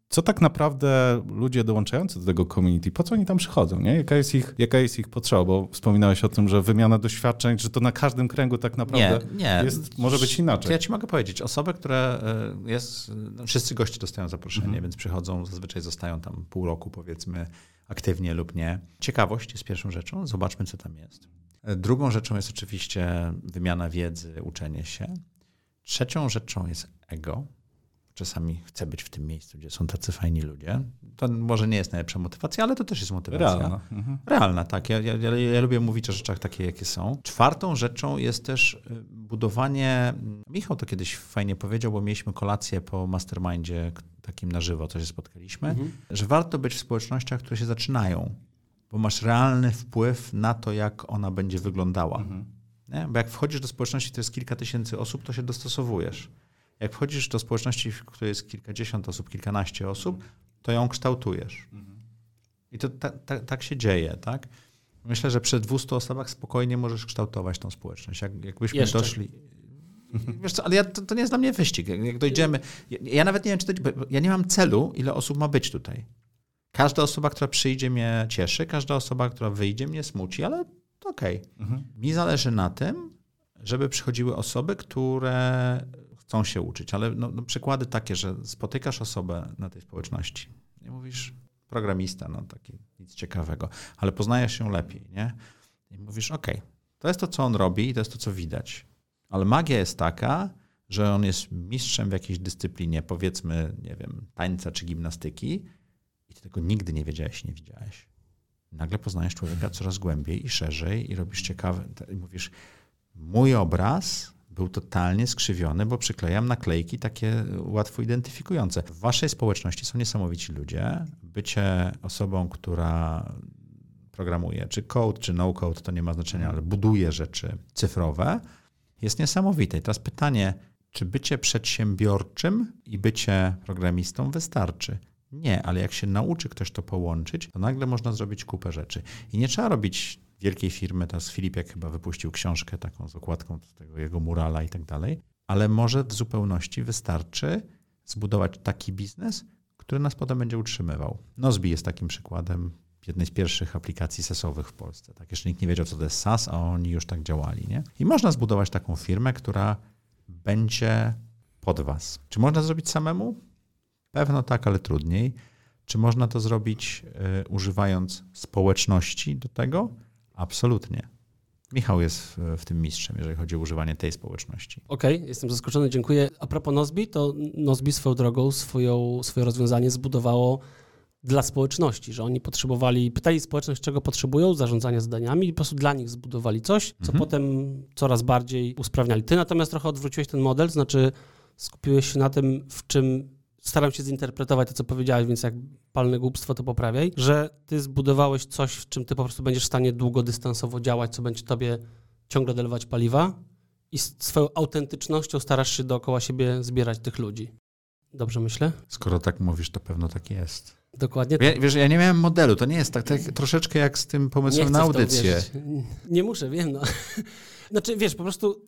Speaker 1: co tak naprawdę ludzie dołączający do tego community, po co oni tam przychodzą, nie? Jaka jest ich, jaka jest ich potrzeba? Bo wspominałeś o tym, że wymiana doświadczeń, że to na każdym kręgu tak naprawdę
Speaker 4: Nie, nie.
Speaker 1: jest, może być
Speaker 4: To
Speaker 1: inaczej.
Speaker 4: ja ci mogę powiedzieć, osoby, które y, jest, no, wszyscy goście dostają zaproszenie,
Speaker 1: Mhm.
Speaker 4: więc przychodzą, zazwyczaj zostają tam pół roku powiedzmy aktywnie lub nie. Ciekawość jest pierwszą rzeczą, zobaczmy co tam jest. Y, Drugą rzeczą jest oczywiście wymiana wiedzy, uczenie się. Trzecią rzeczą jest ego. Czasami chcę być w tym miejscu, gdzie są tacy fajni ludzie. To może nie jest najlepsza motywacja, ale to też jest motywacja.
Speaker 1: Realna. Mhm.
Speaker 4: Realna, tak. Ja, ja, ja, ja lubię mówić o rzeczach takie, jakie są. Czwartą rzeczą jest też y, budowanie. Michał to kiedyś fajnie powiedział, bo mieliśmy kolację po mastermindzie takim na żywo, co się spotkaliśmy,
Speaker 2: Mhm.
Speaker 4: że warto być w społecznościach, które się zaczynają, bo masz realny wpływ na to, jak ona będzie wyglądała.
Speaker 1: Mhm.
Speaker 4: Bo jak wchodzisz do społeczności, to jest kilka tysięcy osób, to się dostosowujesz. Jak wchodzisz do społeczności, w której jest kilkadziesiąt osób, kilkanaście osób, to ją kształtujesz. I to ta, ta, tak się dzieje, tak? Myślę, że przy 200 osobach spokojnie możesz kształtować tą społeczność. Jak, jakbyśmy
Speaker 2: Jeszcze.
Speaker 4: doszli. Wiesz co, ale ja, to, to nie jest dla mnie wyścig. Jak, jak dojdziemy. Ja, ja nawet nie wiem, czy to. Ja nie mam celu, ile osób ma być tutaj. Każda osoba, która przyjdzie, mnie cieszy, każda osoba, która wyjdzie, mnie smuci, ale to okej.
Speaker 1: Mhm.
Speaker 4: Mi zależy na tym, żeby przychodziły osoby, które chcą się uczyć, ale no, no przykłady takie, że spotykasz osobę na tej społeczności i mówisz, programista, no taki nic ciekawego, ale poznajesz się lepiej, nie? I mówisz, okej, to jest to, co on robi i to jest to, co widać. Ale magia jest taka, że on jest mistrzem w jakiejś dyscyplinie, powiedzmy, nie wiem, tańca czy gimnastyki i ty tego nigdy nie wiedziałeś, nie widziałeś. Nagle poznajesz człowieka coraz głębiej i szerzej i robisz ciekawe, i mówisz, mój obraz był totalnie skrzywiony, bo przyklejam naklejki takie łatwo identyfikujące. W waszej społeczności są niesamowici ludzie. Bycie osobą, która programuje, czy code, czy no code, to nie ma znaczenia, ale buduje rzeczy cyfrowe, jest niesamowite. I teraz pytanie, czy bycie przedsiębiorczym i bycie programistą wystarczy? Nie, ale jak się nauczy ktoś to połączyć, to nagle można zrobić kupę rzeczy. I nie trzeba robić wielkiej firmy, teraz Filipek chyba wypuścił książkę taką z okładką z tego jego murala i tak dalej, ale może w zupełności wystarczy zbudować taki biznes, który nas potem będzie utrzymywał. Nozbi jest takim przykładem jednej z pierwszych aplikacji SaaS-owych w Polsce. Tak, jeszcze nikt nie wiedział, co to jest SaaS, a oni już tak działali. Nie? I można zbudować taką firmę, która będzie pod was. Czy można zrobić samemu? Pewno tak, ale trudniej. Czy można to zrobić y, używając społeczności do tego? Absolutnie. Michał jest w, w tym mistrzem, jeżeli chodzi o używanie tej społeczności.
Speaker 2: Okej, jestem zaskoczony, dziękuję. A propos Nozbi, to Nozbi swoją drogą swoją, swoje rozwiązanie zbudowało dla społeczności, że oni potrzebowali, pytali społeczność, czego potrzebują, zarządzania zadaniami i po prostu dla nich zbudowali coś, co
Speaker 4: Mhm.
Speaker 2: potem coraz bardziej usprawniali. Ty natomiast trochę odwróciłeś ten model, znaczy skupiłeś się na tym, w czym staram się zinterpretować to, co powiedziałeś, więc jak palne głupstwo, to poprawiaj, że ty zbudowałeś coś, w czym ty po prostu będziesz w stanie długodystansowo działać, co będzie tobie ciągle dolewać paliwa i swoją autentycznością starasz się dookoła siebie zbierać tych ludzi. Dobrze myślę?
Speaker 4: Skoro tak mówisz, to pewno tak jest.
Speaker 2: Dokładnie
Speaker 4: Ja, wiesz, ja nie miałem modelu, to nie jest tak, tak troszeczkę jak z tym pomysłem na audycję.
Speaker 2: Nie muszę, wiem. No. Znaczy, wiesz, po prostu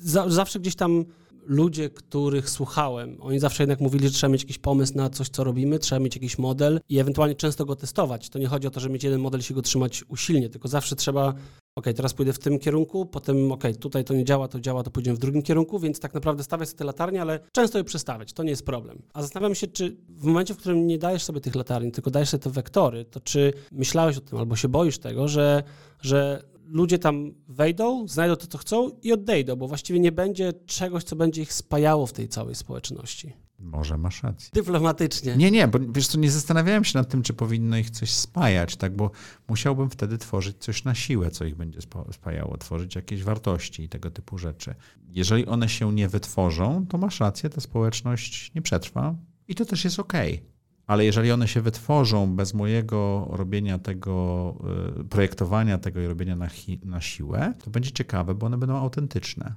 Speaker 2: za, zawsze gdzieś tam ludzie, których słuchałem, oni zawsze jednak mówili, że trzeba mieć jakiś pomysł na coś, co robimy, trzeba mieć jakiś model i ewentualnie często go testować. To nie chodzi o to, żeby mieć jeden model i się go trzymać usilnie, tylko zawsze trzeba ok, teraz pójdę w tym kierunku, potem ok, tutaj to nie działa, to działa, to pójdziemy w drugim kierunku, więc tak naprawdę stawiać te latarnie, ale często je przestawiać, to nie jest problem. A zastanawiam się, czy w momencie, w którym nie dajesz sobie tych latarni, tylko dajesz sobie te wektory, to czy myślałeś o tym albo się boisz tego, że, że ludzie tam wejdą, znajdą to, co chcą i odejdą, bo właściwie nie będzie czegoś, co będzie ich spajało w tej całej społeczności.
Speaker 4: Może masz rację.
Speaker 2: Dyplomatycznie.
Speaker 4: Nie, nie, bo wiesz co, nie zastanawiałem się nad tym, czy powinno ich coś spajać, tak, bo musiałbym wtedy tworzyć coś na siłę, co ich będzie spajało, tworzyć jakieś wartości i tego typu rzeczy. Jeżeli one się nie wytworzą, to masz rację, ta społeczność nie przetrwa i to też jest okej. Okay. Ale jeżeli one się wytworzą bez mojego robienia tego, y, projektowania tego i robienia na, hi, na siłę, to będzie ciekawe, bo one będą autentyczne.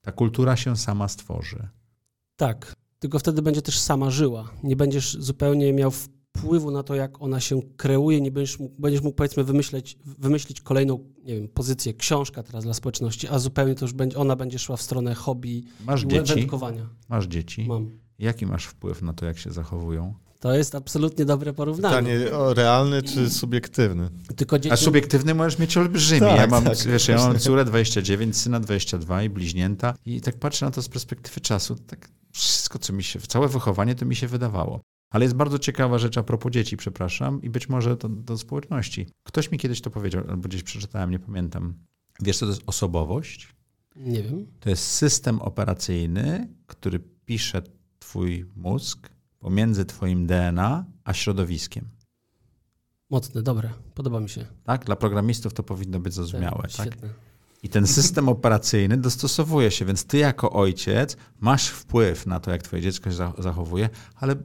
Speaker 4: Ta kultura się sama stworzy.
Speaker 2: Tak, tylko wtedy będzie też sama żyła. Nie będziesz zupełnie miał wpływu na to, jak ona się kreuje, nie będziesz mógł, będziesz mógł powiedzmy wymyśleć, wymyślić kolejną, nie wiem, pozycję, książka teraz dla społeczności, a zupełnie to już będzie, ona będzie szła w stronę hobby
Speaker 4: Masz dzieci?
Speaker 2: wędkowania.
Speaker 4: Masz dzieci?
Speaker 2: Mam.
Speaker 4: Jaki masz wpływ na to, jak się zachowują?
Speaker 2: To jest absolutnie dobre porównanie.
Speaker 3: Pytanie o realny czy subiektywny?
Speaker 2: Tylko dzieci...
Speaker 4: A subiektywny możesz mieć olbrzymi.
Speaker 3: Tak,
Speaker 4: ja mam,
Speaker 3: tak,
Speaker 4: wiesz, ja mam córę 29, syna 22 i bliźnięta i tak patrzę na to z perspektywy czasu, tak wszystko, co mi się, całe wychowanie to mi się wydawało. Ale jest bardzo ciekawa rzecz a propos dzieci, przepraszam, i być może to do społeczności. Ktoś mi kiedyś to powiedział, albo gdzieś przeczytałem, nie pamiętam. Wiesz, co to jest osobowość?
Speaker 2: Nie wiem.
Speaker 4: To jest system operacyjny, który pisze twój mózg pomiędzy twoim DNA a środowiskiem.
Speaker 2: Mocne, dobre. Podoba mi się.
Speaker 4: Tak? Dla programistów to powinno być zrozumiałe. Tak,
Speaker 2: Świetne.
Speaker 4: I ten system operacyjny dostosowuje się, więc ty jako ojciec masz wpływ na to, jak twoje dziecko się zachowuje, ale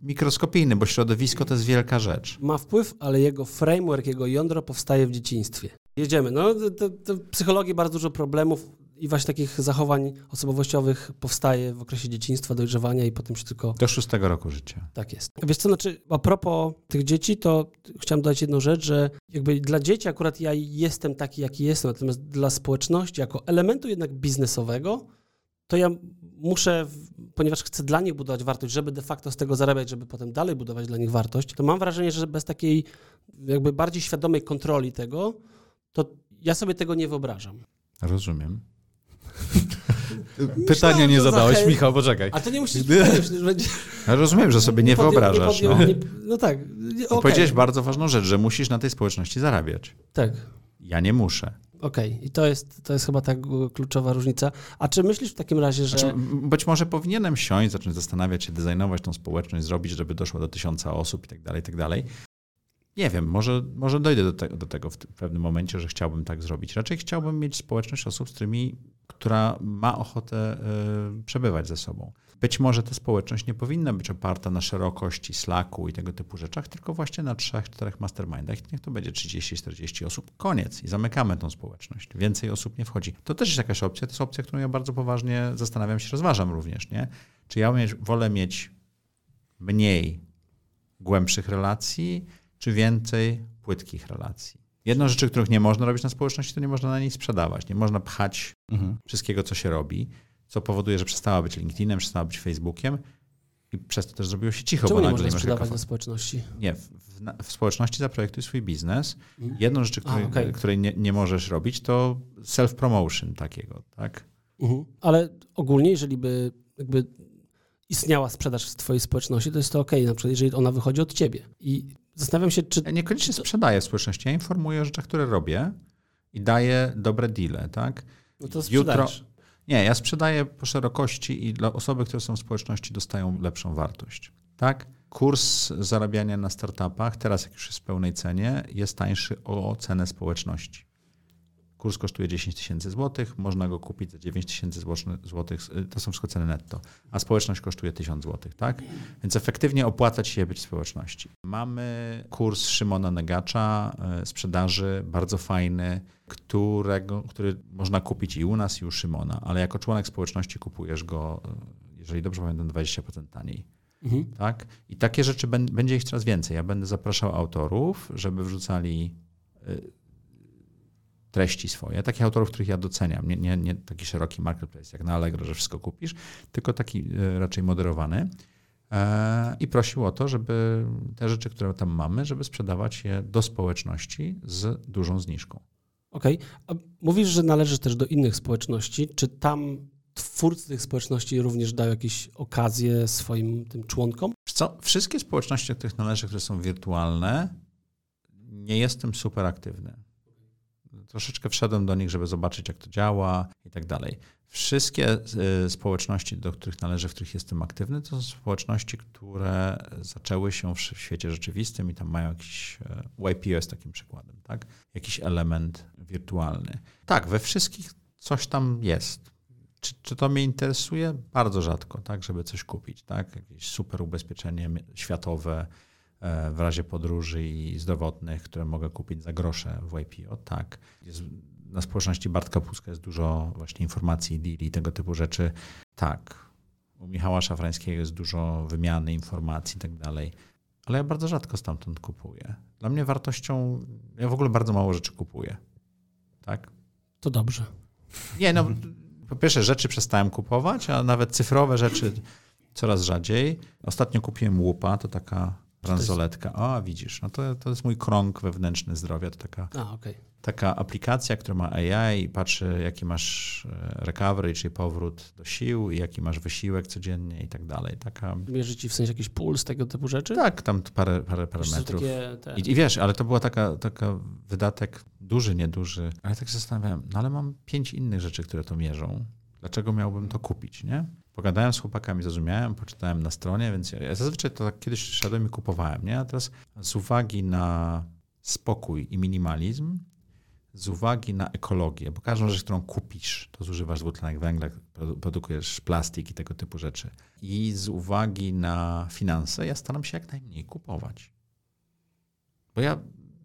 Speaker 4: mikroskopijny, bo środowisko to jest wielka rzecz.
Speaker 2: Ma wpływ, ale jego framework, jego jądro powstaje w dzieciństwie. Jedziemy. No, to, to w psychologii bardzo dużo problemów i właśnie takich zachowań osobowościowych powstaje w okresie dzieciństwa, dojrzewania i potem się tylko...
Speaker 4: Do szóstego roku życia.
Speaker 2: Tak jest. Wiesz co, znaczy a propos tych dzieci, to chciałem dodać jedną rzecz, że jakby dla dzieci akurat ja jestem taki, jaki jestem, natomiast dla społeczności jako elementu jednak biznesowego, to ja muszę, ponieważ chcę dla nich budować wartość, żeby de facto z tego zarabiać, żeby potem dalej budować dla nich wartość, to mam wrażenie, że bez takiej jakby bardziej świadomej kontroli tego, to ja sobie tego nie wyobrażam.
Speaker 4: Rozumiem.
Speaker 1: Pytania nie zadałeś. Michał, poczekaj.
Speaker 2: A to nie musisz
Speaker 4: rozumiem, że sobie nie, nie wyobrażasz. Nie podjął,
Speaker 2: no. Nie, no tak.
Speaker 4: Okay. Powiedziałeś bardzo ważną rzecz, że musisz na tej społeczności zarabiać.
Speaker 2: Tak.
Speaker 4: Ja nie muszę.
Speaker 2: Okej, okay. i to jest, to jest chyba ta kluczowa różnica. A czy myślisz w takim razie, że. Znaczy,
Speaker 4: być może powinienem siąść, zacząć zastanawiać się, designować tą społeczność, zrobić, żeby doszło do tysiąca osób i tak dalej, i tak dalej. Nie wiem, może, może dojdę do, te, do tego w pewnym momencie, że chciałbym tak zrobić. Raczej chciałbym mieć społeczność osób, z którymi, która ma ochotę y, przebywać ze sobą. Być może ta społeczność nie powinna być oparta na szerokości Slacku i tego typu rzeczach, tylko właśnie na trzech, czterech mastermindach. Niech to będzie 30-40 osób. Koniec. I zamykamy tą społeczność. Więcej osób nie wchodzi. To też jest jakaś opcja. To jest opcja, którą ja bardzo poważnie zastanawiam się, rozważam również. Nie? Czy ja wolę mieć mniej głębszych relacji, czy więcej płytkich relacji. Jedną rzeczy, których nie można robić na społeczności, to nie można na niej sprzedawać. Nie można pchać mhm. wszystkiego, co się robi, co powoduje, że przestała być LinkedInem, przestała być Facebookiem i przez to też zrobiło się cicho.
Speaker 2: Czemu bo nie można sprzedawać na społeczności?
Speaker 4: Nie, w, w, w, społeczności zaprojektuj swój biznes. Mhm. Jedną rzecz, której, A, okay. której nie, nie, możesz robić, to self-promotion takiego, tak?
Speaker 2: Mhm. Ale ogólnie, jeżeli by jakby istniała sprzedaż w twojej społeczności, to jest to ok, na przykład jeżeli ona wychodzi od ciebie. I Zastanawiam się, czy...
Speaker 4: Ja niekoniecznie sprzedaję społeczności. Ja informuję o rzeczach, które robię i daję dobre deale, tak?
Speaker 2: No to Jutro...
Speaker 4: Nie, ja sprzedaję po szerokości i dla osoby, które są w społeczności dostają lepszą wartość, tak? Kurs zarabiania na startupach, teraz jak już jest w pełnej cenie, jest tańszy o cenę społeczności. Kurs kosztuje 10 tysięcy złotych, można go kupić za 9 tysięcy złotych, to są wszystko ceny netto, a społeczność kosztuje 1000 złotych, tak? Więc efektywnie opłaca ci się być w społeczności. Mamy kurs Szymona Negacza e, sprzedaży, bardzo fajny, którego, który można kupić i u nas, i u Szymona, ale jako członek społeczności kupujesz go, e, jeżeli dobrze pamiętam, 20% taniej. Mhm. Tak? I takie rzeczy będzie ich coraz więcej. Ja będę zapraszał autorów, żeby wrzucali e, treści swoje, takich autorów, których ja doceniam, nie, nie, nie taki szeroki marketplace jak na Allegro, że wszystko kupisz, tylko taki e, raczej moderowany. E, I prosił o to, żeby te rzeczy, które tam mamy, żeby sprzedawać je do społeczności z dużą zniżką.
Speaker 2: Okej. Okay. Mówisz, że należysz też do innych społeczności. Czy tam twórcy tych społeczności również dają jakieś okazje swoim tym członkom?
Speaker 4: Co? Wszystkie społeczności, do których należę, które są wirtualne, nie jestem super aktywny. Troszeczkę wszedłem do nich, żeby zobaczyć, jak to działa i tak dalej. Wszystkie y, społeczności, do których należę, w których jestem aktywny, to są społeczności, które zaczęły się w świecie rzeczywistym i tam mają jakiś YPO jest takim przykładem, tak? Jakiś element wirtualny. Tak, we wszystkich coś tam jest. Czy, czy to mnie interesuje? Bardzo rzadko, tak, żeby coś kupić, tak? Jakieś super ubezpieczenie światowe, w razie podróży i zdrowotnych, które mogę kupić za grosze w YPO, tak. Jest, na społeczności Bartka Puska jest dużo właśnie informacji, deali, tego typu rzeczy. Tak. U Michała Szafrańskiego jest dużo wymiany informacji i tak dalej. Ale ja bardzo rzadko stamtąd kupuję. Dla mnie wartością, ja w ogóle bardzo mało rzeczy kupuję. Tak?
Speaker 2: To dobrze.
Speaker 4: Nie, no po pierwsze rzeczy przestałem kupować, a nawet cyfrowe rzeczy coraz rzadziej. Ostatnio kupiłem łupa, to taka bransoletka. O, widzisz, no to, to jest mój krąg wewnętrzny zdrowia. To taka,
Speaker 2: A, okay.
Speaker 4: taka aplikacja, która ma AI i patrzy, jaki masz e, recovery, czyli powrót do sił, i jaki masz wysiłek codziennie i tak dalej. Taka...
Speaker 2: Mierzy ci w sensie jakiś puls, tego typu rzeczy?
Speaker 4: Tak, tam parę, parę parametrów. Te... I, I, wiesz, ale to była taka, taka wydatek duży, nieduży, ale tak się zastanawiałem, no ale mam pięć innych rzeczy, które to mierzą. Dlaczego miałbym to kupić, nie? Pogadałem z chłopakami, zrozumiałem, poczytałem na stronie, więc ja, zazwyczaj to tak kiedyś szedłem i kupowałem, nie? A teraz z uwagi na spokój i minimalizm, z uwagi na ekologię, bo każdą rzecz, którą kupisz, to zużywasz dwutlenek węgla, produkujesz plastik i tego typu rzeczy. I z uwagi na finanse, ja staram się jak najmniej kupować. Bo ja,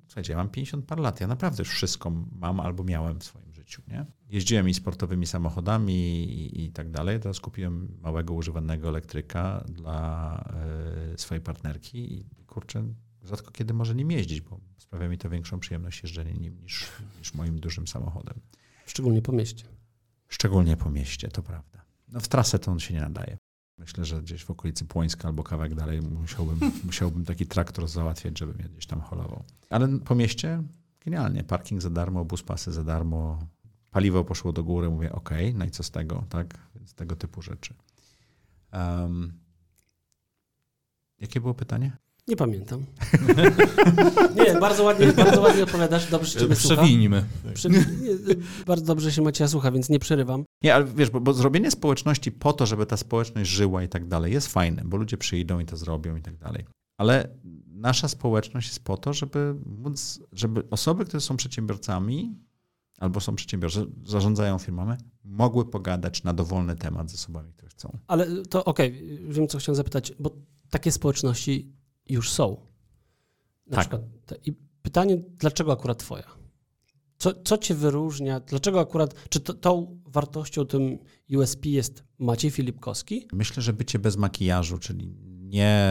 Speaker 4: słuchajcie, ja mam 50 par lat, ja naprawdę już wszystko mam albo miałem w swoim życiu, nie? Jeździłem i sportowymi samochodami i, i tak dalej. Teraz kupiłem małego używanego elektryka dla y, swojej partnerki i kurczę, rzadko kiedy może nim jeździć, bo sprawia mi to większą przyjemność jeżdżenie nim niż, niż moim dużym samochodem.
Speaker 2: Szczególnie po mieście.
Speaker 4: Szczególnie po mieście, to prawda. No w trasę to on się nie nadaje. Myślę, że gdzieś w okolicy Płońska albo kawałek dalej musiałbym, musiałbym taki traktor załatwiać, żeby mnie gdzieś tam holował. Ale po mieście genialnie. Parking za darmo, bus pasy za darmo, paliwo poszło do góry, mówię, ok, no i co z tego, tak? Więc tego typu rzeczy. Um, jakie było pytanie?
Speaker 2: Nie pamiętam. nie, bardzo ładnie, bardzo ładnie odpowiadasz, dobrze się ciebie
Speaker 1: Przewinimy.
Speaker 2: bardzo dobrze się Macieja słucha, więc nie przerywam.
Speaker 4: Nie, ale wiesz, bo, bo, zrobienie społeczności po to, żeby ta społeczność żyła i tak dalej, jest fajne, bo ludzie przyjdą i to zrobią i tak dalej. Ale nasza społeczność jest po to, żeby móc, żeby osoby, które są przedsiębiorcami, albo są przedsiębiorcy, zarządzają firmami, mogły pogadać na dowolny temat ze osobami, które chcą.
Speaker 2: Ale to okej, okay, wiem, co chciałem zapytać, bo takie społeczności już są. Na tak. Przykład, I pytanie, dlaczego akurat twoja? Co, co cię wyróżnia? Dlaczego akurat, czy to, tą wartością, tym USP jest Maciej Filipkowski?
Speaker 4: Myślę, że bycie bez makijażu, czyli nie,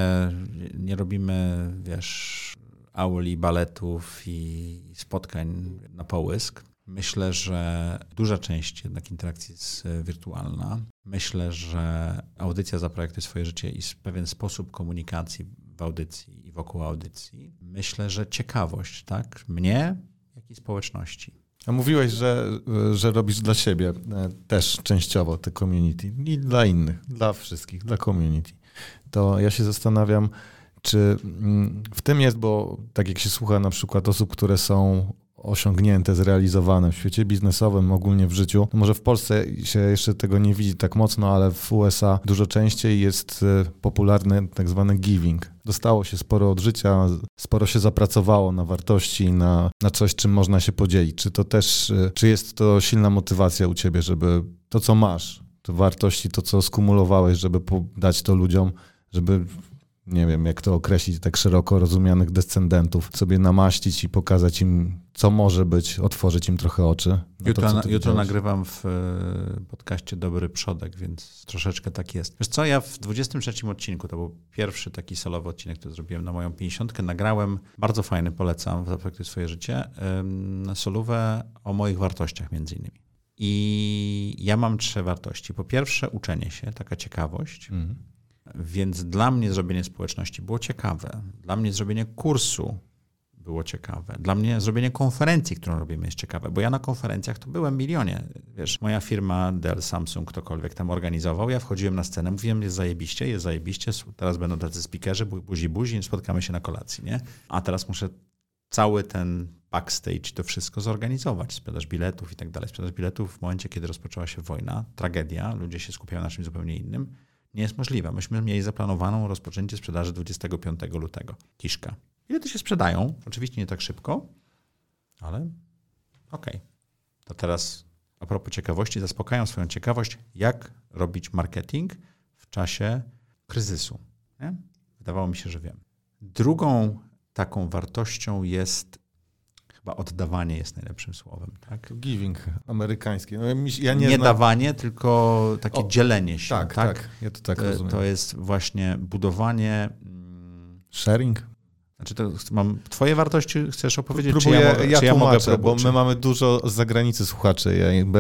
Speaker 4: nie robimy, wiesz, auli, baletów i spotkań na połysk, Myślę, że duża część jednak interakcji jest e, wirtualna. Myślę, że audycja zaprojektuje swoje życie i pewien sposób komunikacji w audycji i wokół audycji. Myślę, że ciekawość, tak? Mnie, jak i społeczności.
Speaker 3: A mówiłeś, że, że robisz dla siebie e, też częściowo te community i dla innych, dla wszystkich, dla community. To ja się zastanawiam, czy mm, w tym jest, bo tak jak się słucha na przykład osób, które są osiągnięte, zrealizowane w świecie biznesowym, ogólnie w życiu. Może w Polsce się jeszcze tego nie widzi tak mocno, ale w USA dużo częściej jest e, popularny tak zwany giving. Dostało się sporo od życia, sporo się zapracowało na wartości, na, na coś, czym można się podzielić. Czy to też, e, czy jest to silna motywacja u ciebie, żeby to, co masz, te wartości, to, co skumulowałeś, żeby dać to ludziom, żeby nie wiem, jak to określić, tak szeroko rozumianych descendentów, sobie namaścić i pokazać im, co może być, otworzyć im trochę oczy. to,
Speaker 4: Jutro, na,
Speaker 3: ty
Speaker 4: jutro nagrywam w e, podcaście Dobry Przodek, więc troszeczkę tak jest. Wiesz co, ja w 23 odcinku, to był pierwszy taki solowy odcinek, który zrobiłem na moją 50, nagrałem, bardzo fajny, polecam, Zaprojektuj swoje życie, solówę o moich wartościach między innymi. I ja mam trzy wartości. Po pierwsze uczenie się, taka ciekawość,
Speaker 3: Mhm.
Speaker 4: Więc dla mnie zrobienie społeczności było ciekawe. Dla mnie zrobienie kursu było ciekawe. Dla mnie zrobienie konferencji, którą robimy, jest ciekawe, bo ja na konferencjach to byłem milionie. Wiesz, moja firma Dell, Samsung, ktokolwiek tam organizował, ja wchodziłem na scenę, mówiłem, jest zajebiście, jest zajebiście, teraz będą tacy speakerzy, bu- buzi buzi, spotkamy się na kolacji, nie? A teraz muszę cały ten backstage, to wszystko zorganizować, sprzedaż biletów i tak dalej. Sprzedaż biletów w momencie, kiedy rozpoczęła się wojna, tragedia, ludzie się skupiają na czymś zupełnie innym, nie jest możliwa. Myśmy mieli zaplanowaną rozpoczęcie sprzedaży 25 lutego. Kiszka. Bilety się sprzedają, oczywiście nie tak szybko, ale okej. To teraz a propos ciekawości, zaspokajam swoją ciekawość, jak robić marketing w czasie kryzysu. Nie? Wydawało mi się, że wiem. Drugą taką wartością jest chyba oddawanie jest najlepszym słowem, tak?
Speaker 3: Giving amerykański. No, ja
Speaker 4: Nie,
Speaker 3: nie, znam...
Speaker 4: dawanie, tylko takie
Speaker 3: O,
Speaker 4: dzielenie się.
Speaker 3: Tak, tak, Ja to tak
Speaker 4: To,
Speaker 3: rozumiem.
Speaker 4: to jest właśnie budowanie. mm,
Speaker 3: Sharing?
Speaker 4: Znaczy, to mam twoje wartości, chcesz opowiedzieć,
Speaker 3: Próbuję,
Speaker 4: czy ja, mogę,
Speaker 3: ja
Speaker 4: czy ja mogę
Speaker 3: tłumaczę, bo
Speaker 4: próbować?
Speaker 3: my mamy dużo z zagranicy słuchaczy. Ja im,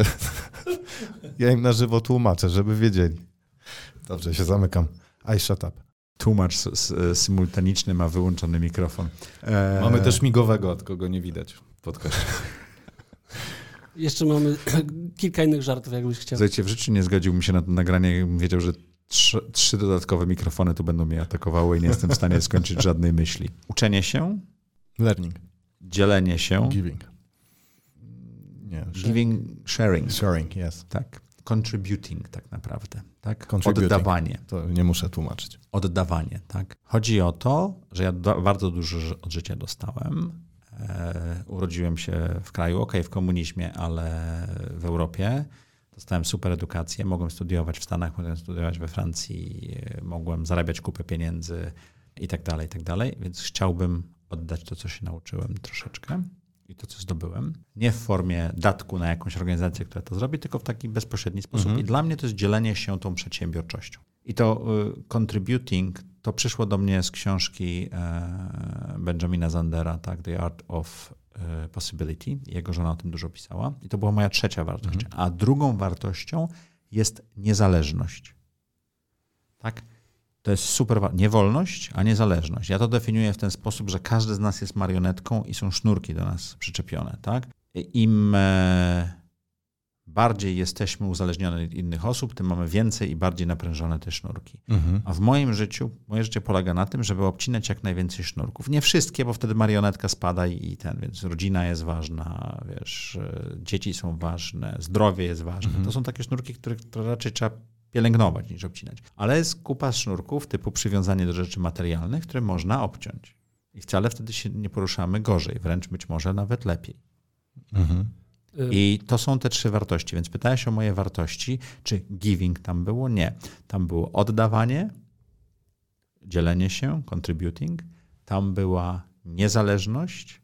Speaker 3: ja im na żywo tłumaczę, żeby wiedzieli. Dobrze, się zamykam. I shut up.
Speaker 4: Tłumacz symultaniczny ma wyłączony mikrofon. E,
Speaker 1: Mamy też migowego, tylko go nie widać w podcaście.
Speaker 2: Jeszcze mamy kilka innych żartów, jakbyś chciał.
Speaker 4: Słuchajcie, w życiu nie zgodziłbym się na to nagranie, jakbym wiedział, że trzy, trzy dodatkowe mikrofony tu będą mnie atakowały i nie jestem w stanie skończyć żadnej myśli. Uczenie się,
Speaker 3: Learning.
Speaker 4: dzielenie się,
Speaker 3: Giving. Nie,
Speaker 4: giving, sharing,
Speaker 3: sharing, yes.
Speaker 4: tak. Contributing tak naprawdę, tak? Oddawanie.
Speaker 3: To nie muszę tłumaczyć.
Speaker 4: oddawanie. Tak? Chodzi o to, że ja bardzo dużo od życia dostałem. E, urodziłem się w kraju, ok, w komunizmie, ale w Europie. Dostałem super edukację, mogłem studiować w Stanach, mogłem studiować we Francji, e, mogłem zarabiać kupę pieniędzy i tak dalej, i tak dalej. Więc chciałbym oddać to, co się nauczyłem troszeczkę i to, co zdobyłem. Nie w formie datku na jakąś organizację, która to zrobi, tylko w taki bezpośredni sposób.
Speaker 3: Mhm.
Speaker 4: I dla mnie to jest dzielenie się tą przedsiębiorczością. I to y, contributing, to przyszło do mnie z książki e, Benjamina Zandera, tak, The Art of e, Possibility. Jego żona o tym dużo pisała. I to była moja trzecia wartość. A drugą wartością jest niezależność. Tak? To jest super. Nie wolność, a niezależność. Ja to definiuję w ten sposób, że każdy z nas jest marionetką i są sznurki do nas przyczepione. Tak? Im e, bardziej jesteśmy uzależnione od innych osób, tym mamy więcej i bardziej naprężone te sznurki.
Speaker 3: Mhm.
Speaker 4: A w moim życiu, moje życie polega na tym, żeby obcinać jak najwięcej sznurków. Nie wszystkie, bo wtedy marionetka spada i, ten, więc rodzina jest ważna, wiesz, e, dzieci są ważne, zdrowie jest ważne. To są takie sznurki, które, które raczej trzeba pielęgnować niż obcinać. Ale jest kupa sznurków typu przywiązanie do rzeczy materialnych, które można obciąć. I wcale wtedy się nie poruszamy gorzej, wręcz być może nawet lepiej.
Speaker 3: Mhm.
Speaker 4: I to są te trzy wartości. Więc pytałeś o moje wartości, czy giving tam było? Nie. Tam było oddawanie, dzielenie się, contributing. Tam była niezależność,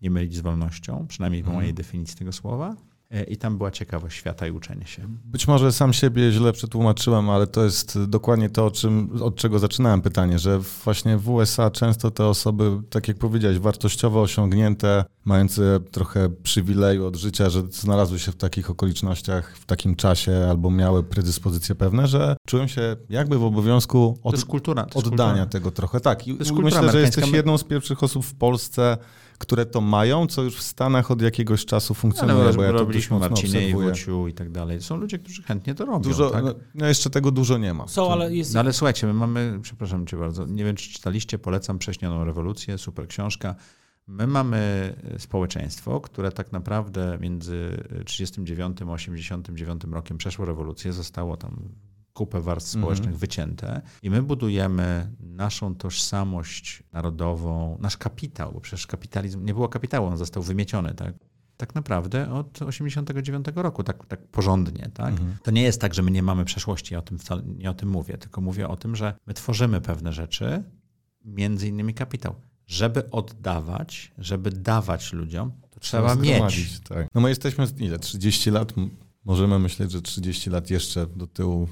Speaker 4: nie mylić z wolnością, przynajmniej po mojej definicji tego słowa. E, I tam była ciekawość świata i uczenie się.
Speaker 3: Być może sam siebie źle przetłumaczyłem, ale to jest dokładnie to, o czym, od czego zaczynałem pytanie, że właśnie w USA często te osoby, tak jak powiedziałeś, wartościowo osiągnięte, mające trochę przywileju od życia, że znalazły się w takich okolicznościach, w takim czasie albo miały predyspozycje pewne, że czują się jakby w obowiązku od,
Speaker 4: kultura.
Speaker 3: Oddania
Speaker 4: kultura.
Speaker 3: tego trochę. Tak, i myślę, że jesteś jedną z pierwszych osób w Polsce, które to mają, co już w Stanach od jakiegoś czasu funkcjonuje,
Speaker 4: Ale
Speaker 3: bo ja to dość mocno
Speaker 4: Marcinie i
Speaker 3: obserwuję.
Speaker 4: I tak dalej. Są ludzie, którzy chętnie to robią.
Speaker 3: Dużo,
Speaker 4: tak?
Speaker 3: no, no jeszcze tego dużo nie ma.
Speaker 2: Są, ale jest...
Speaker 4: No ale słuchajcie, my mamy, przepraszam cię bardzo, nie wiem czy czytaliście, polecam Prześnioną rewolucję, super książka. My mamy społeczeństwo, które tak naprawdę między 39 a 89 rokiem przeszło rewolucję, zostało tam kupę warstw
Speaker 3: Mhm.
Speaker 4: społecznych wycięte i my budujemy naszą tożsamość narodową, nasz kapitał, bo przecież kapitalizm, nie było kapitału, on został wymieciony, tak? tak naprawdę od 89 roku, tak, tak porządnie. Tak?
Speaker 1: Mhm.
Speaker 4: To nie jest tak, że my nie mamy przeszłości, ja o tym wcale nie o tym mówię, tylko mówię o tym, że my tworzymy pewne rzeczy, między innymi kapitał. Żeby oddawać, żeby dawać ludziom, to trzeba mieć.
Speaker 3: zgromadzić, Tak. No my jesteśmy, ile, 30 lat, możemy myśleć, że 30 lat jeszcze do tyłu,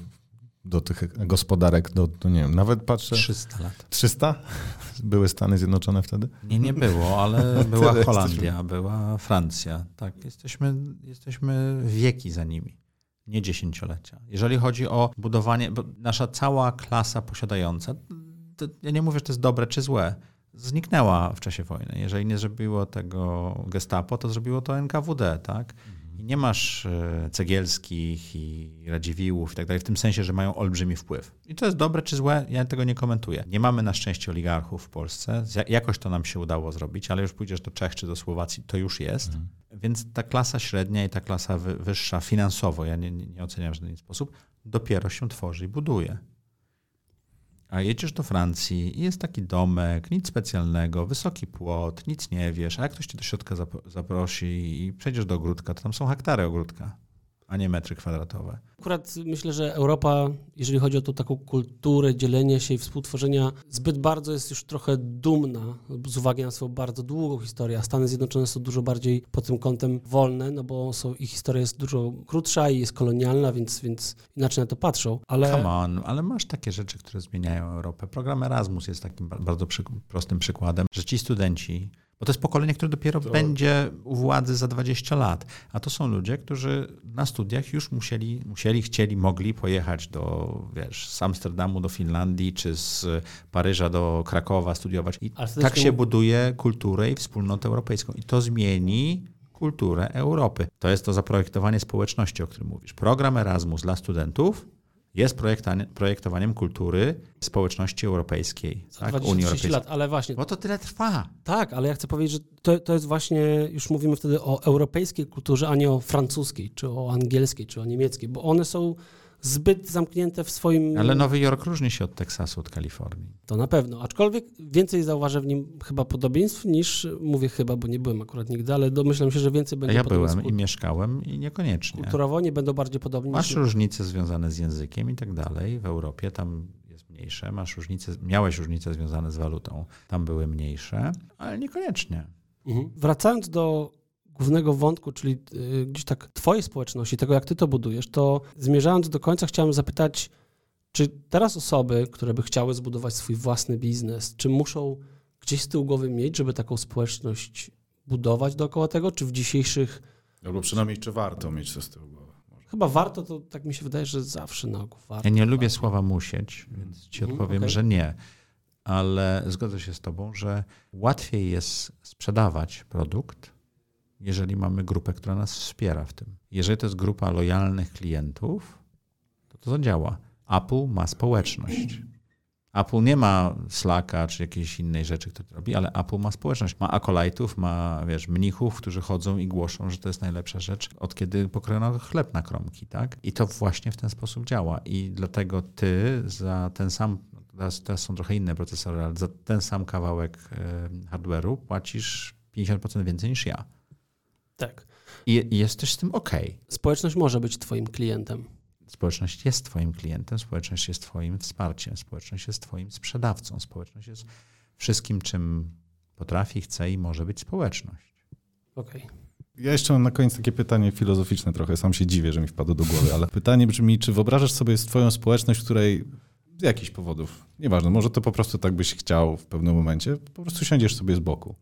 Speaker 3: do tych gospodarek, do, do nie wiem, nawet patrzę,
Speaker 4: 300 lat.
Speaker 3: 300? Były Stany Zjednoczone wtedy?
Speaker 4: Nie, nie było, ale była Holandia, była Francja. Tak, jesteśmy, jesteśmy wieki za nimi, nie dziesięciolecia. Jeżeli chodzi o budowanie, nasza cała klasa posiadająca, to ja nie mówię, że to jest dobre czy złe, zniknęła w czasie wojny. Jeżeli nie zrobiło tego gestapo, to zrobiło to NKWD, tak? I nie masz e, cegielskich i radziwiłłów i tak dalej, w tym sensie, że mają olbrzymi wpływ. I to jest dobre czy złe, ja tego nie komentuję. Nie mamy na szczęście oligarchów w Polsce. Jakoś to nam się udało zrobić, ale już pójdziesz do Czech czy do Słowacji, to już jest. Więc ta klasa średnia i ta klasa wy- wyższa finansowo, ja nie, nie oceniam w żaden sposób, dopiero się tworzy i buduje. A jedziesz do Francji i jest taki domek, nic specjalnego, wysoki płot, nic nie wiesz, a jak ktoś cię do środka zap- zaprosi i przejdziesz do ogródka, to tam są hektary ogródka, a nie metry kwadratowe.
Speaker 2: Akurat myślę, że Europa, jeżeli chodzi o tą taką kulturę dzielenia się i współtworzenia, zbyt bardzo jest już trochę dumna z uwagi na swoją bardzo długą historię, a Stany Zjednoczone są dużo bardziej pod tym kątem wolne, no bo są, ich historia jest dużo krótsza i jest kolonialna, więc, więc inaczej na to patrzą. Ale
Speaker 4: Come on, ale masz takie rzeczy, które zmieniają Europę. Program Erasmus jest takim ba- bardzo przy, prostym przykładem, że ci studenci, bo to jest pokolenie, które dopiero będzie u władzy za 20 lat, a to są ludzie, którzy na studiach już musieli, musieli chcieli, mogli pojechać do, wiesz, z Amsterdamu do Finlandii, czy z Paryża do Krakowa studiować. I tak
Speaker 2: się
Speaker 4: buduje kulturę i wspólnotę europejską. I to zmieni kulturę Europy. To jest to zaprojektowanie społeczności, o którym mówisz. Program Erasmus dla studentów jest projektowaniem kultury społeczności europejskiej, tak,
Speaker 2: 20
Speaker 4: Unii
Speaker 2: 30
Speaker 4: Europejskiej.
Speaker 2: lat, ale właśnie,
Speaker 4: Bo to tyle trwa.
Speaker 2: tak, ale ja chcę powiedzieć, że to, to jest właśnie, już mówimy wtedy o europejskiej kulturze, a nie o francuskiej, czy o angielskiej, czy o niemieckiej, bo one są zbyt zamknięte w swoim...
Speaker 4: Ale Nowy Jork różni się od Teksasu, od Kalifornii.
Speaker 2: To na pewno. Aczkolwiek więcej zauważę w nim chyba podobieństw niż, mówię chyba, bo nie byłem akurat nigdy, ale domyślam się, że więcej
Speaker 4: A
Speaker 2: będzie
Speaker 4: ja byłem i mieszkałem i niekoniecznie.
Speaker 2: kulturowo, nie będą bardziej podobni
Speaker 4: Masz
Speaker 2: niż...
Speaker 4: różnice związane z językiem i tak dalej. W Europie tam jest mniejsze. Masz różnice, miałeś różnice związane z walutą. Tam były mniejsze, ale niekoniecznie.
Speaker 2: Mhm. Wracając do głównego wątku, czyli y, gdzieś tak twojej społeczności, tego jak ty to budujesz, to zmierzając do końca chciałem zapytać, czy teraz osoby, które by chciały zbudować swój własny biznes, czy muszą gdzieś z tyłu głowy mieć, żeby taką społeczność budować dookoła tego, czy w dzisiejszych
Speaker 1: Albo przynajmniej czy warto mieć to z tyłu głowy. Może.
Speaker 2: Chyba warto, to tak mi się wydaje, że zawsze na ogół warto.
Speaker 4: Ja nie lubię słowa musieć, więc ci
Speaker 2: Mhm,
Speaker 4: odpowiem,
Speaker 2: okej.
Speaker 4: że nie. Ale zgodzę się z tobą, że łatwiej jest sprzedawać produkt, jeżeli mamy grupę, która nas wspiera w tym. Jeżeli to jest grupa lojalnych klientów, to to zadziała. Apple ma społeczność. Apple nie ma Slacka czy jakiejś innej rzeczy, które robi, ale Apple ma społeczność. Ma akolajtów, ma wiesz, mnichów, którzy chodzą i głoszą, że to jest najlepsza rzecz, od kiedy pokrojono chleb na kromki, tak? I to właśnie w ten sposób działa. I dlatego ty za ten sam, teraz, teraz są trochę inne procesory, ale za ten sam kawałek e, hardware'u płacisz 50% więcej niż ja.
Speaker 2: Tak.
Speaker 4: I, jesteś z tym ok.
Speaker 2: Społeczność może być twoim klientem.
Speaker 4: Społeczność jest Twoim klientem, społeczność jest Twoim wsparciem, społeczność jest Twoim sprzedawcą, społeczność jest wszystkim, czym potrafi, chce i może być społeczność.
Speaker 2: Okej.
Speaker 1: Ja jeszcze mam na koniec takie pytanie filozoficzne trochę, sam się dziwię, że mi wpadło do głowy, ale pytanie brzmi, czy wyobrażasz sobie swoją społeczność, w której z jakichś powodów, nieważne, może to po prostu tak byś chciał w pewnym momencie, po prostu siądziesz sobie z boku.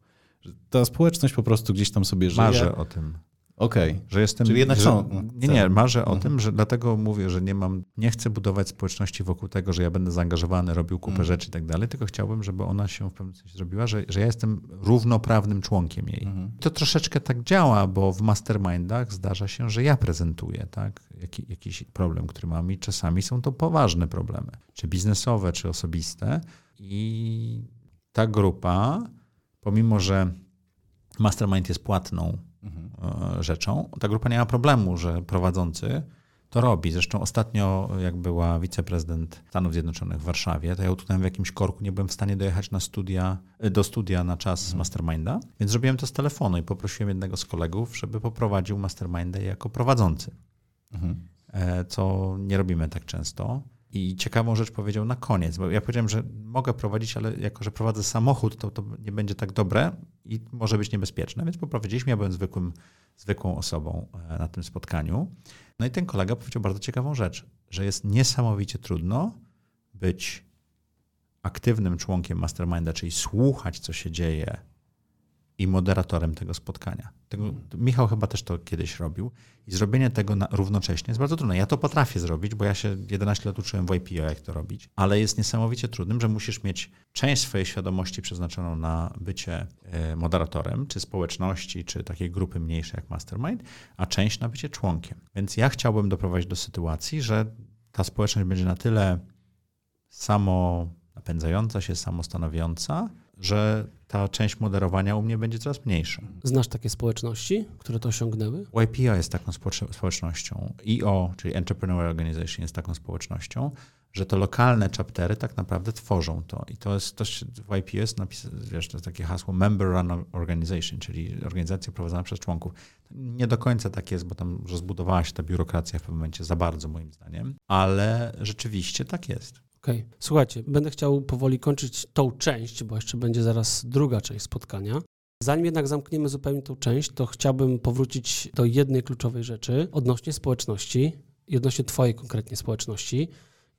Speaker 1: Ta społeczność po prostu gdzieś tam sobie żyje.
Speaker 4: Marzę o tym,
Speaker 1: Okej.
Speaker 4: że jestem...
Speaker 1: Czyli jednak
Speaker 4: że,
Speaker 1: są-
Speaker 4: Nie, nie, marzę o
Speaker 1: Mhm.
Speaker 4: tym, że dlatego mówię, że nie mam, nie chcę budować społeczności wokół tego, że ja będę zaangażowany, robił kupę
Speaker 1: Mhm.
Speaker 4: rzeczy i tak dalej, tylko chciałbym, żeby ona się w pewnym sensie zrobiła, że, że ja jestem równoprawnym członkiem jej.
Speaker 1: Mhm.
Speaker 4: To troszeczkę tak działa, bo w mastermindach zdarza się, że ja prezentuję tak, Jaki, jakiś problem, który mam i czasami są to poważne problemy, czy biznesowe, czy osobiste. I ta grupa, pomimo że mastermind jest płatną
Speaker 1: Mhm.
Speaker 4: e, rzeczą, ta grupa nie ma problemu, że prowadzący to robi. Zresztą ostatnio, jak była wiceprezydent Stanów Zjednoczonych w Warszawie, to ja utknąłem w jakimś korku, nie byłem w stanie dojechać na studia, do studia na czas mhm. masterminda, więc zrobiłem to z telefonu i poprosiłem jednego z kolegów, żeby poprowadził masterminda jako prowadzący. Mhm. E, co nie robimy tak często. I ciekawą rzecz powiedział na koniec, bo ja powiedziałem, że mogę prowadzić, ale jako, że prowadzę samochód, to, to nie będzie tak dobre i może być niebezpieczne, więc poprowadziliśmy. Ja byłem zwykłym, zwykłą osobą e, na tym spotkaniu. No i ten kolega powiedział bardzo ciekawą rzecz, że jest niesamowicie trudno być aktywnym członkiem masterminda, czyli słuchać, co się dzieje i moderatorem tego spotkania. Tego, Michał chyba też to kiedyś robił i zrobienie tego na, równocześnie jest bardzo trudne. Ja to potrafię zrobić, bo ja się 11 lat uczyłem w IPO, jak to robić, ale jest niesamowicie trudnym, że musisz mieć część swojej świadomości przeznaczoną na bycie e, moderatorem, czy społeczności, czy takiej grupy mniejszej jak Mastermind, a część na bycie członkiem. Więc ja chciałbym doprowadzić do sytuacji, że ta społeczność będzie na tyle samo napędzająca się, samostanowiąca, że ta część moderowania u mnie będzie coraz mniejsza.
Speaker 2: Znasz takie społeczności, które to osiągnęły?
Speaker 4: YPO jest taką społecznością. EO, czyli Entrepreneur Organization, jest taką społecznością, że to lokalne chaptery tak naprawdę tworzą to. I to jest też w YPO jest napisane, wiesz, to jest takie hasło Member Run Organization, czyli organizacja prowadzona przez członków. Nie do końca tak jest, bo tam rozbudowała się ta biurokracja w pewnym momencie za bardzo, moim zdaniem, ale rzeczywiście tak jest.
Speaker 2: Okej. Okay. Słuchajcie, będę chciał powoli kończyć tą część, bo jeszcze będzie zaraz druga część spotkania. Zanim jednak zamkniemy zupełnie tą część, to chciałbym powrócić do jednej kluczowej rzeczy odnośnie społeczności odnośnie Twojej konkretnie społeczności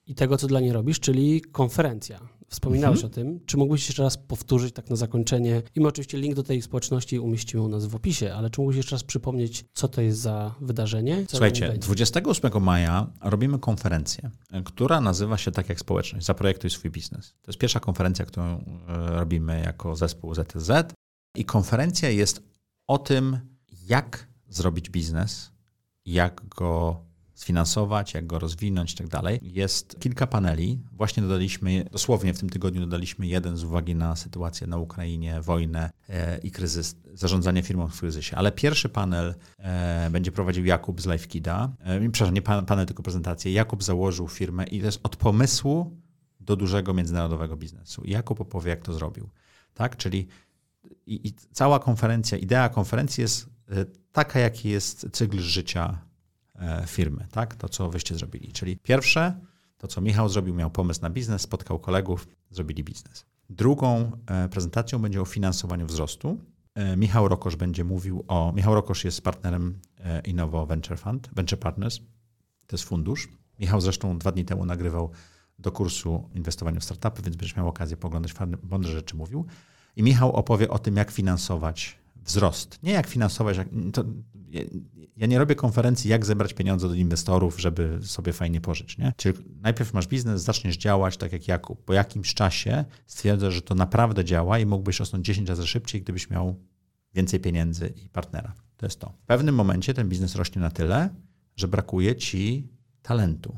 Speaker 2: i tego, co dla niej robisz, czyli konferencja. Wspominałeś mhm. o tym. Czy mógłbyś jeszcze raz powtórzyć tak na zakończenie? I my oczywiście link do tej społeczności umieścimy u nas w opisie, ale czy mógłbyś jeszcze raz przypomnieć, co to jest za wydarzenie?
Speaker 4: Słuchajcie, 28 maja robimy konferencję, która nazywa się tak jak społeczność. Zaprojektuj swój biznes. To jest pierwsza konferencja, którą e, robimy jako zespół ZTZ. I konferencja jest o tym, jak zrobić biznes, jak go sfinansować, jak go rozwinąć i tak dalej. Jest kilka paneli. Właśnie dodaliśmy, dosłownie w tym tygodniu dodaliśmy jeden z uwagi na sytuację na Ukrainie, wojnę e, i kryzys, zarządzanie firmą w kryzysie. Ale pierwszy panel e, będzie prowadził Jakub z LifeKida. E, przepraszam, nie panel, tylko prezentację. Jakub założył firmę i to jest od pomysłu do dużego międzynarodowego biznesu. I Jakub opowie, jak to zrobił. Tak? Czyli i, i cała konferencja, idea konferencji jest taka, jaki jest cykl życia E, firmy, tak? To, co wyście zrobili. Czyli pierwsze, to co Michał zrobił, miał pomysł na biznes, spotkał kolegów, zrobili biznes. Drugą e, prezentacją będzie o finansowaniu wzrostu. E, Michał Rokosz będzie mówił o. Michał Rokosz jest partnerem Innovo Venture Fund, Venture Partners. To jest fundusz. Michał zresztą dwa dni temu nagrywał do kursu inwestowania w startupy, więc będziesz miał okazję poglądać mądre rzeczy mówił. I Michał opowie o tym, jak finansować wzrost. Nie jak finansować, to ja nie robię konferencji, jak zebrać pieniądze do inwestorów, żeby sobie fajnie pożyć. Nie? Czyli najpierw masz biznes, zaczniesz działać tak jak Jakub. Po jakimś czasie stwierdzasz, że to naprawdę działa i mógłbyś rosnąć 10 razy szybciej, gdybyś miał więcej pieniędzy i partnera. To jest to. W pewnym momencie ten biznes rośnie na tyle, że brakuje ci talentu.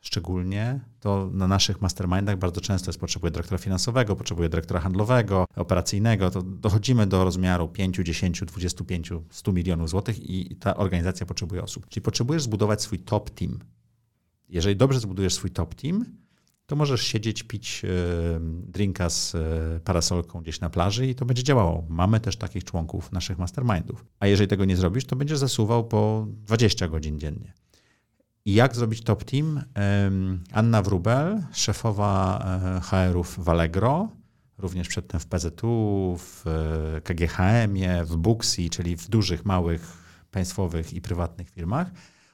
Speaker 4: Szczególnie to na naszych mastermindach bardzo często jest potrzebuje dyrektora finansowego, potrzebuje dyrektora handlowego, operacyjnego. To dochodzimy do rozmiaru 5, 10, 25, 100 milionów złotych i ta organizacja potrzebuje osób. Czyli potrzebujesz zbudować swój top team. Jeżeli dobrze zbudujesz swój top team, to możesz siedzieć, pić e, drinka z e, parasolką gdzieś na plaży i to będzie działało. Mamy też takich członków naszych mastermindów. A jeżeli tego nie zrobisz, to będziesz zasuwał po 20 godzin dziennie. I jak zrobić top team? Anna Wrubel, szefowa e, HR-ów w Allegro, również przedtem w PZU, w e, KGHM-ie, w Booksy, czyli w dużych, małych, państwowych i prywatnych firmach,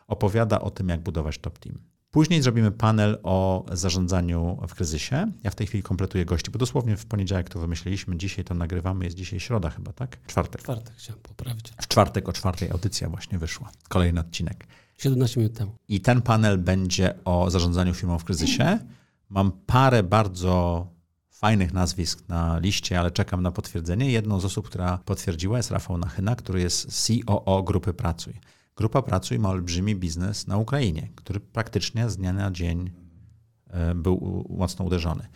Speaker 4: opowiada o tym, jak budować top team. Później zrobimy panel o zarządzaniu w kryzysie. Ja w tej chwili kompletuję gości, bo dosłownie w poniedziałek to wymyśliliśmy, dzisiaj to nagrywamy, jest dzisiaj środa chyba, tak? Czwartek.
Speaker 2: Czwartek chciałem poprawić.
Speaker 4: W czwartek o czwartej audycja właśnie wyszła. Kolejny odcinek.
Speaker 2: 17 minut temu.
Speaker 4: I ten panel będzie o zarządzaniu firmą w kryzysie. Mam parę bardzo fajnych nazwisk na liście, ale czekam na potwierdzenie. Jedną z osób, która potwierdziła jest Rafał Nachyna, który jest COO Grupy Pracuj. Grupa Pracuj ma olbrzymi biznes na Ukrainie, który praktycznie z dnia na dzień e, był mocno uderzony.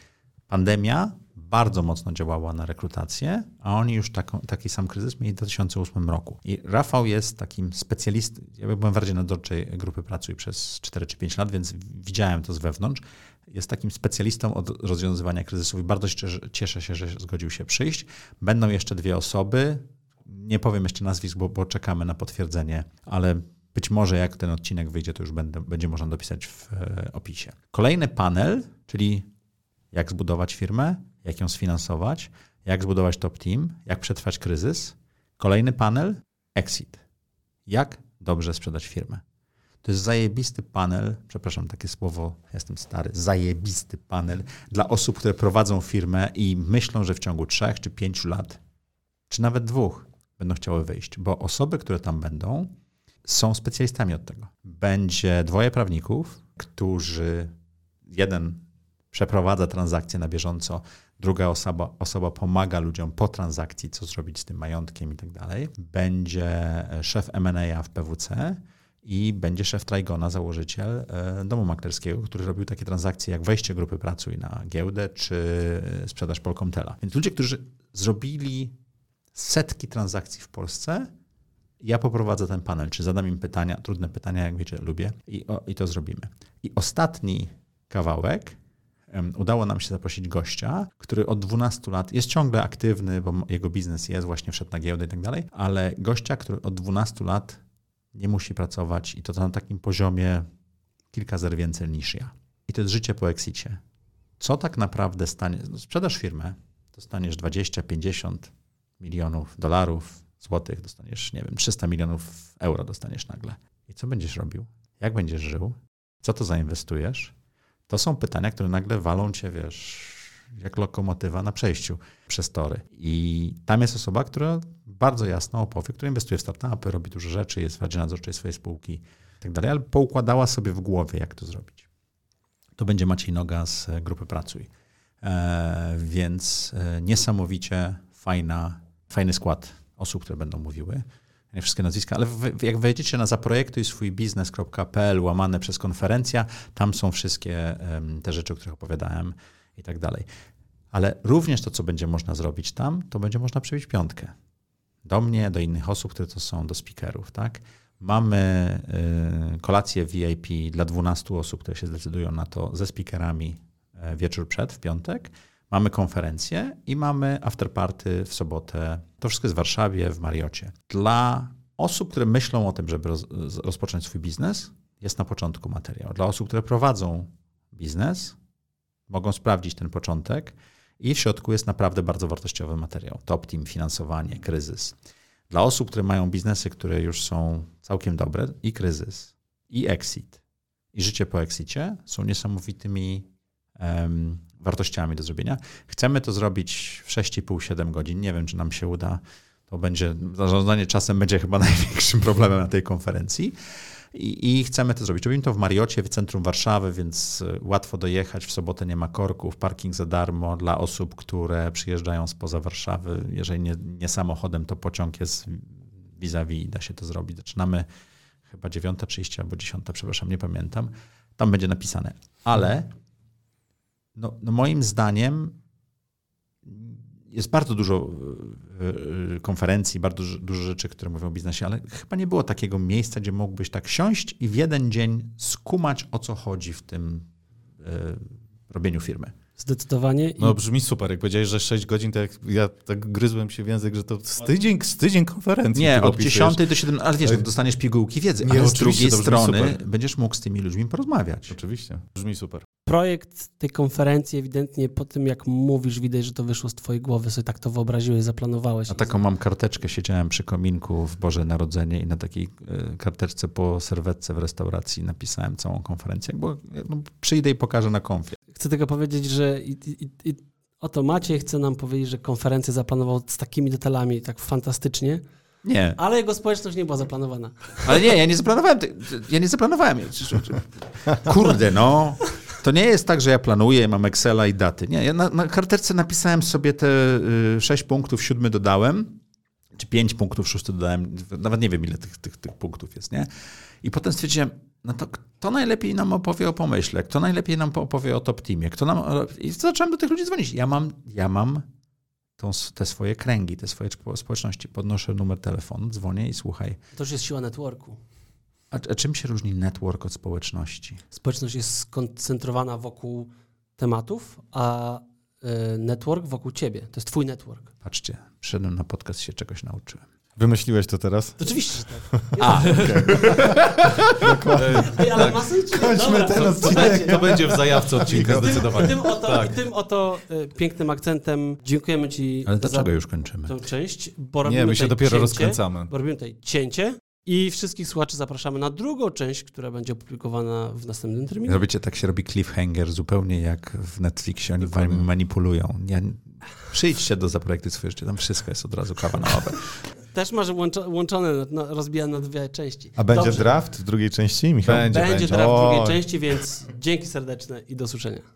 Speaker 4: Pandemia bardzo mocno działała na rekrutację, a oni już taki sam kryzys mieli w 2008 roku. I Rafał jest takim specjalistą, ja byłem bardziej na nadzorczej grupy Pracuj przez 4 czy 5 lat, więc widziałem to z wewnątrz. Jest takim specjalistą od rozwiązywania kryzysów i bardzo cieszę się, że zgodził się przyjść. Będą jeszcze dwie osoby, nie powiem jeszcze nazwisk, bo, bo czekamy na potwierdzenie, ale być może jak ten odcinek wyjdzie, to już będę, będzie można dopisać w e, opisie. Kolejny panel, czyli jak zbudować firmę, jak ją sfinansować, jak zbudować top team, jak przetrwać kryzys. Kolejny panel, exit. Jak dobrze sprzedać firmę. To jest zajebisty panel, przepraszam, takie słowo, jestem stary, zajebisty panel dla osób, które prowadzą firmę i myślą, że w ciągu trzech czy pięciu lat, czy nawet dwóch, będą chciały wyjść, bo osoby, które tam będą, są specjalistami od tego. Będzie dwoje prawników, którzy jeden przeprowadza transakcje na bieżąco, druga osoba, osoba pomaga ludziom po transakcji, co zrobić z tym majątkiem i tak dalej. Będzie szef M&A w PWC i będzie szef Trigona, założyciel e, domu maklerskiego, który robił takie transakcje jak wejście grupy Pracuj na giełdę czy sprzedaż Polkomtela. Więc ludzie, którzy zrobili setki transakcji w Polsce, ja poprowadzę ten panel, czy zadam im pytania, trudne pytania, jak wiecie, lubię i, o, i to zrobimy. I ostatni kawałek udało nam się zaprosić gościa, który od 12 lat jest ciągle aktywny, bo jego biznes jest, właśnie wszedł na giełdę i tak dalej, ale gościa, który od 12 lat nie musi pracować i to na takim poziomie kilka zer więcej niż ja. I to jest życie po exicie. Co tak naprawdę stanie? No, sprzedasz firmę, dostaniesz 20, 50 milionów dolarów, złotych, dostaniesz, nie wiem, 300 milionów euro dostaniesz nagle. I co będziesz robił? Jak będziesz żył? Co to zainwestujesz? To są pytania, które nagle walą cię, wiesz, jak lokomotywa na przejściu przez tory. I tam jest osoba, która bardzo jasno opowie, która inwestuje w startupy, robi dużo rzeczy, jest w Radzie Nadzorczej swojej spółki i tak ale poukładała sobie w głowie, jak to zrobić. To będzie Maciej Noga z grupy Pracuj. E, więc e, niesamowicie fajna, fajny skład osób, które będą mówiły wszystkie nazwiska, ale jak wejdziecie na zaprojektuj swój biznes.pl łamane przez konferencja, tam są wszystkie te rzeczy, o których opowiadałem i tak dalej. Ale również to, co będzie można zrobić tam, to będzie można przybić piątkę. Do mnie, do innych osób, które to są, do speakerów, tak? Mamy y, kolację VIP dla 12 osób, które się zdecydują na to ze speakerami e, wieczór przed, w piątek. Mamy konferencję i mamy afterparty w sobotę. To wszystko jest w Warszawie, w Mariocie. Dla osób, które myślą o tym, żeby roz, rozpocząć swój biznes, jest na początku materiał. Dla osób, które prowadzą biznes, mogą sprawdzić ten początek i w środku jest naprawdę bardzo wartościowy materiał. Top team, finansowanie, kryzys. Dla osób, które mają biznesy, które już są całkiem dobre, i kryzys, i exit, i życie po exicie są niesamowitymi wartościami do zrobienia. Chcemy to zrobić w 6,5-7 godzin. Nie wiem, czy nam się uda. To będzie, zarządzanie czasem będzie chyba największym problemem na tej konferencji. I, I, chcemy to zrobić. Robimy to w Mariocie, w centrum Warszawy, więc e, łatwo dojechać. W sobotę nie ma korków, parking za darmo dla osób, które przyjeżdżają spoza Warszawy. Jeżeli nie, nie samochodem, to pociąg jest vis-a-vis, da się to zrobić. Zaczynamy chyba 9.30 albo 10, przepraszam, nie pamiętam. Tam będzie napisane. Ale no, no moim zdaniem jest bardzo dużo e, e, konferencji, bardzo dużo rzeczy, które mówią o biznesie, ale chyba nie było takiego miejsca, gdzie mógłbyś tak siąść i w jeden dzień skumać, o co chodzi w tym e, robieniu firmy.
Speaker 2: Zdecydowanie.
Speaker 1: No brzmi super. Jak powiedziałeś, że 6 godzin, to jak ja tak gryzłem się w język, że to z tydzień, z tydzień konferencji.
Speaker 4: Nie, od 10 do 7, ale wiesz, dostaniesz pigułki wiedzy, nie, ale z drugiej strony
Speaker 1: super.
Speaker 4: będziesz mógł z tymi ludźmi porozmawiać.
Speaker 1: Oczywiście, brzmi super.
Speaker 2: Projekt tej konferencji ewidentnie po tym, jak mówisz, widać, że to wyszło z twojej głowy, sobie tak to wyobraziłeś, zaplanowałeś.
Speaker 4: A taką mam karteczkę, siedziałem przy kominku w Boże Narodzenie i na takiej e, karteczce po serwetce w restauracji napisałem całą konferencję, bo no, przyjdę i pokażę na konfie
Speaker 2: chcę tylko powiedzieć, że i, i, i oto Maciej chce nam powiedzieć, że konferencję zaplanował z takimi detalami, tak fantastycznie.
Speaker 4: Nie.
Speaker 2: Ale jego społeczność nie była zaplanowana.
Speaker 4: Ale nie, ja nie zaplanowałem. Ja nie zaplanowałem. Kurde, no. To nie jest tak, że ja planuję, mam Excela i daty. Nie, ja na, na karteczce napisałem sobie te y, sześć punktów, siódmy dodałem, czy pięć punktów, szósty dodałem. Nawet nie wiem, ile tych, tych, tych punktów jest, nie? I potem stwierdziłem, no to Kto najlepiej nam opowie o pomyśle? Kto najlepiej nam opowie o top teamie? Kto nam... I zacząłem do tych ludzi dzwonić. Ja mam, ja mam tą, te swoje kręgi, te swoje społeczności. Podnoszę numer telefonu, dzwonię i słuchaj.
Speaker 2: To już jest siła networku.
Speaker 4: A, a czym się różni network od społeczności?
Speaker 2: Społeczność jest skoncentrowana wokół tematów, a y, network wokół ciebie. To jest twój network.
Speaker 4: Patrzcie, przyszedłem na podcast się czegoś nauczyłem.
Speaker 3: Wymyśliłeś to teraz?
Speaker 2: Oczywiście, że tak.
Speaker 4: A,
Speaker 2: Ej, ale
Speaker 3: Kończmy
Speaker 2: Dobra,
Speaker 3: ten
Speaker 2: to-
Speaker 3: odcinek.
Speaker 1: To będzie w zajawce odcinka
Speaker 2: I tym,
Speaker 1: zdecydowanie.
Speaker 2: i tym oto,
Speaker 1: Tak.
Speaker 2: i tym oto y, pięknym akcentem dziękujemy Ci
Speaker 4: ale
Speaker 2: za
Speaker 4: dlaczego już kończymy?
Speaker 2: tę część, bo robimy
Speaker 1: Nie, my się
Speaker 2: tutaj
Speaker 1: dopiero
Speaker 2: cięcie,
Speaker 1: rozkręcamy.
Speaker 2: Bo robimy tutaj cięcie i wszystkich słuchaczy zapraszamy na drugą część, która będzie opublikowana w następnym terminie.
Speaker 4: Robicie, tak się robi cliffhanger, zupełnie jak w Netflixie, oni
Speaker 1: Dokładnie.
Speaker 4: wami manipulują. Nie, przyjdźcie do Zaprojektuj swoje życie, tam wszystko jest od razu kawa na ławę.
Speaker 2: Też masz łączo, łączone, no, rozbijane na dwie części.
Speaker 3: A będzie
Speaker 2: Dobrze.
Speaker 3: draft w drugiej części, Michał?
Speaker 1: Będzie.
Speaker 2: Będzie draft w drugiej części, więc dzięki serdeczne i do usłyszenia.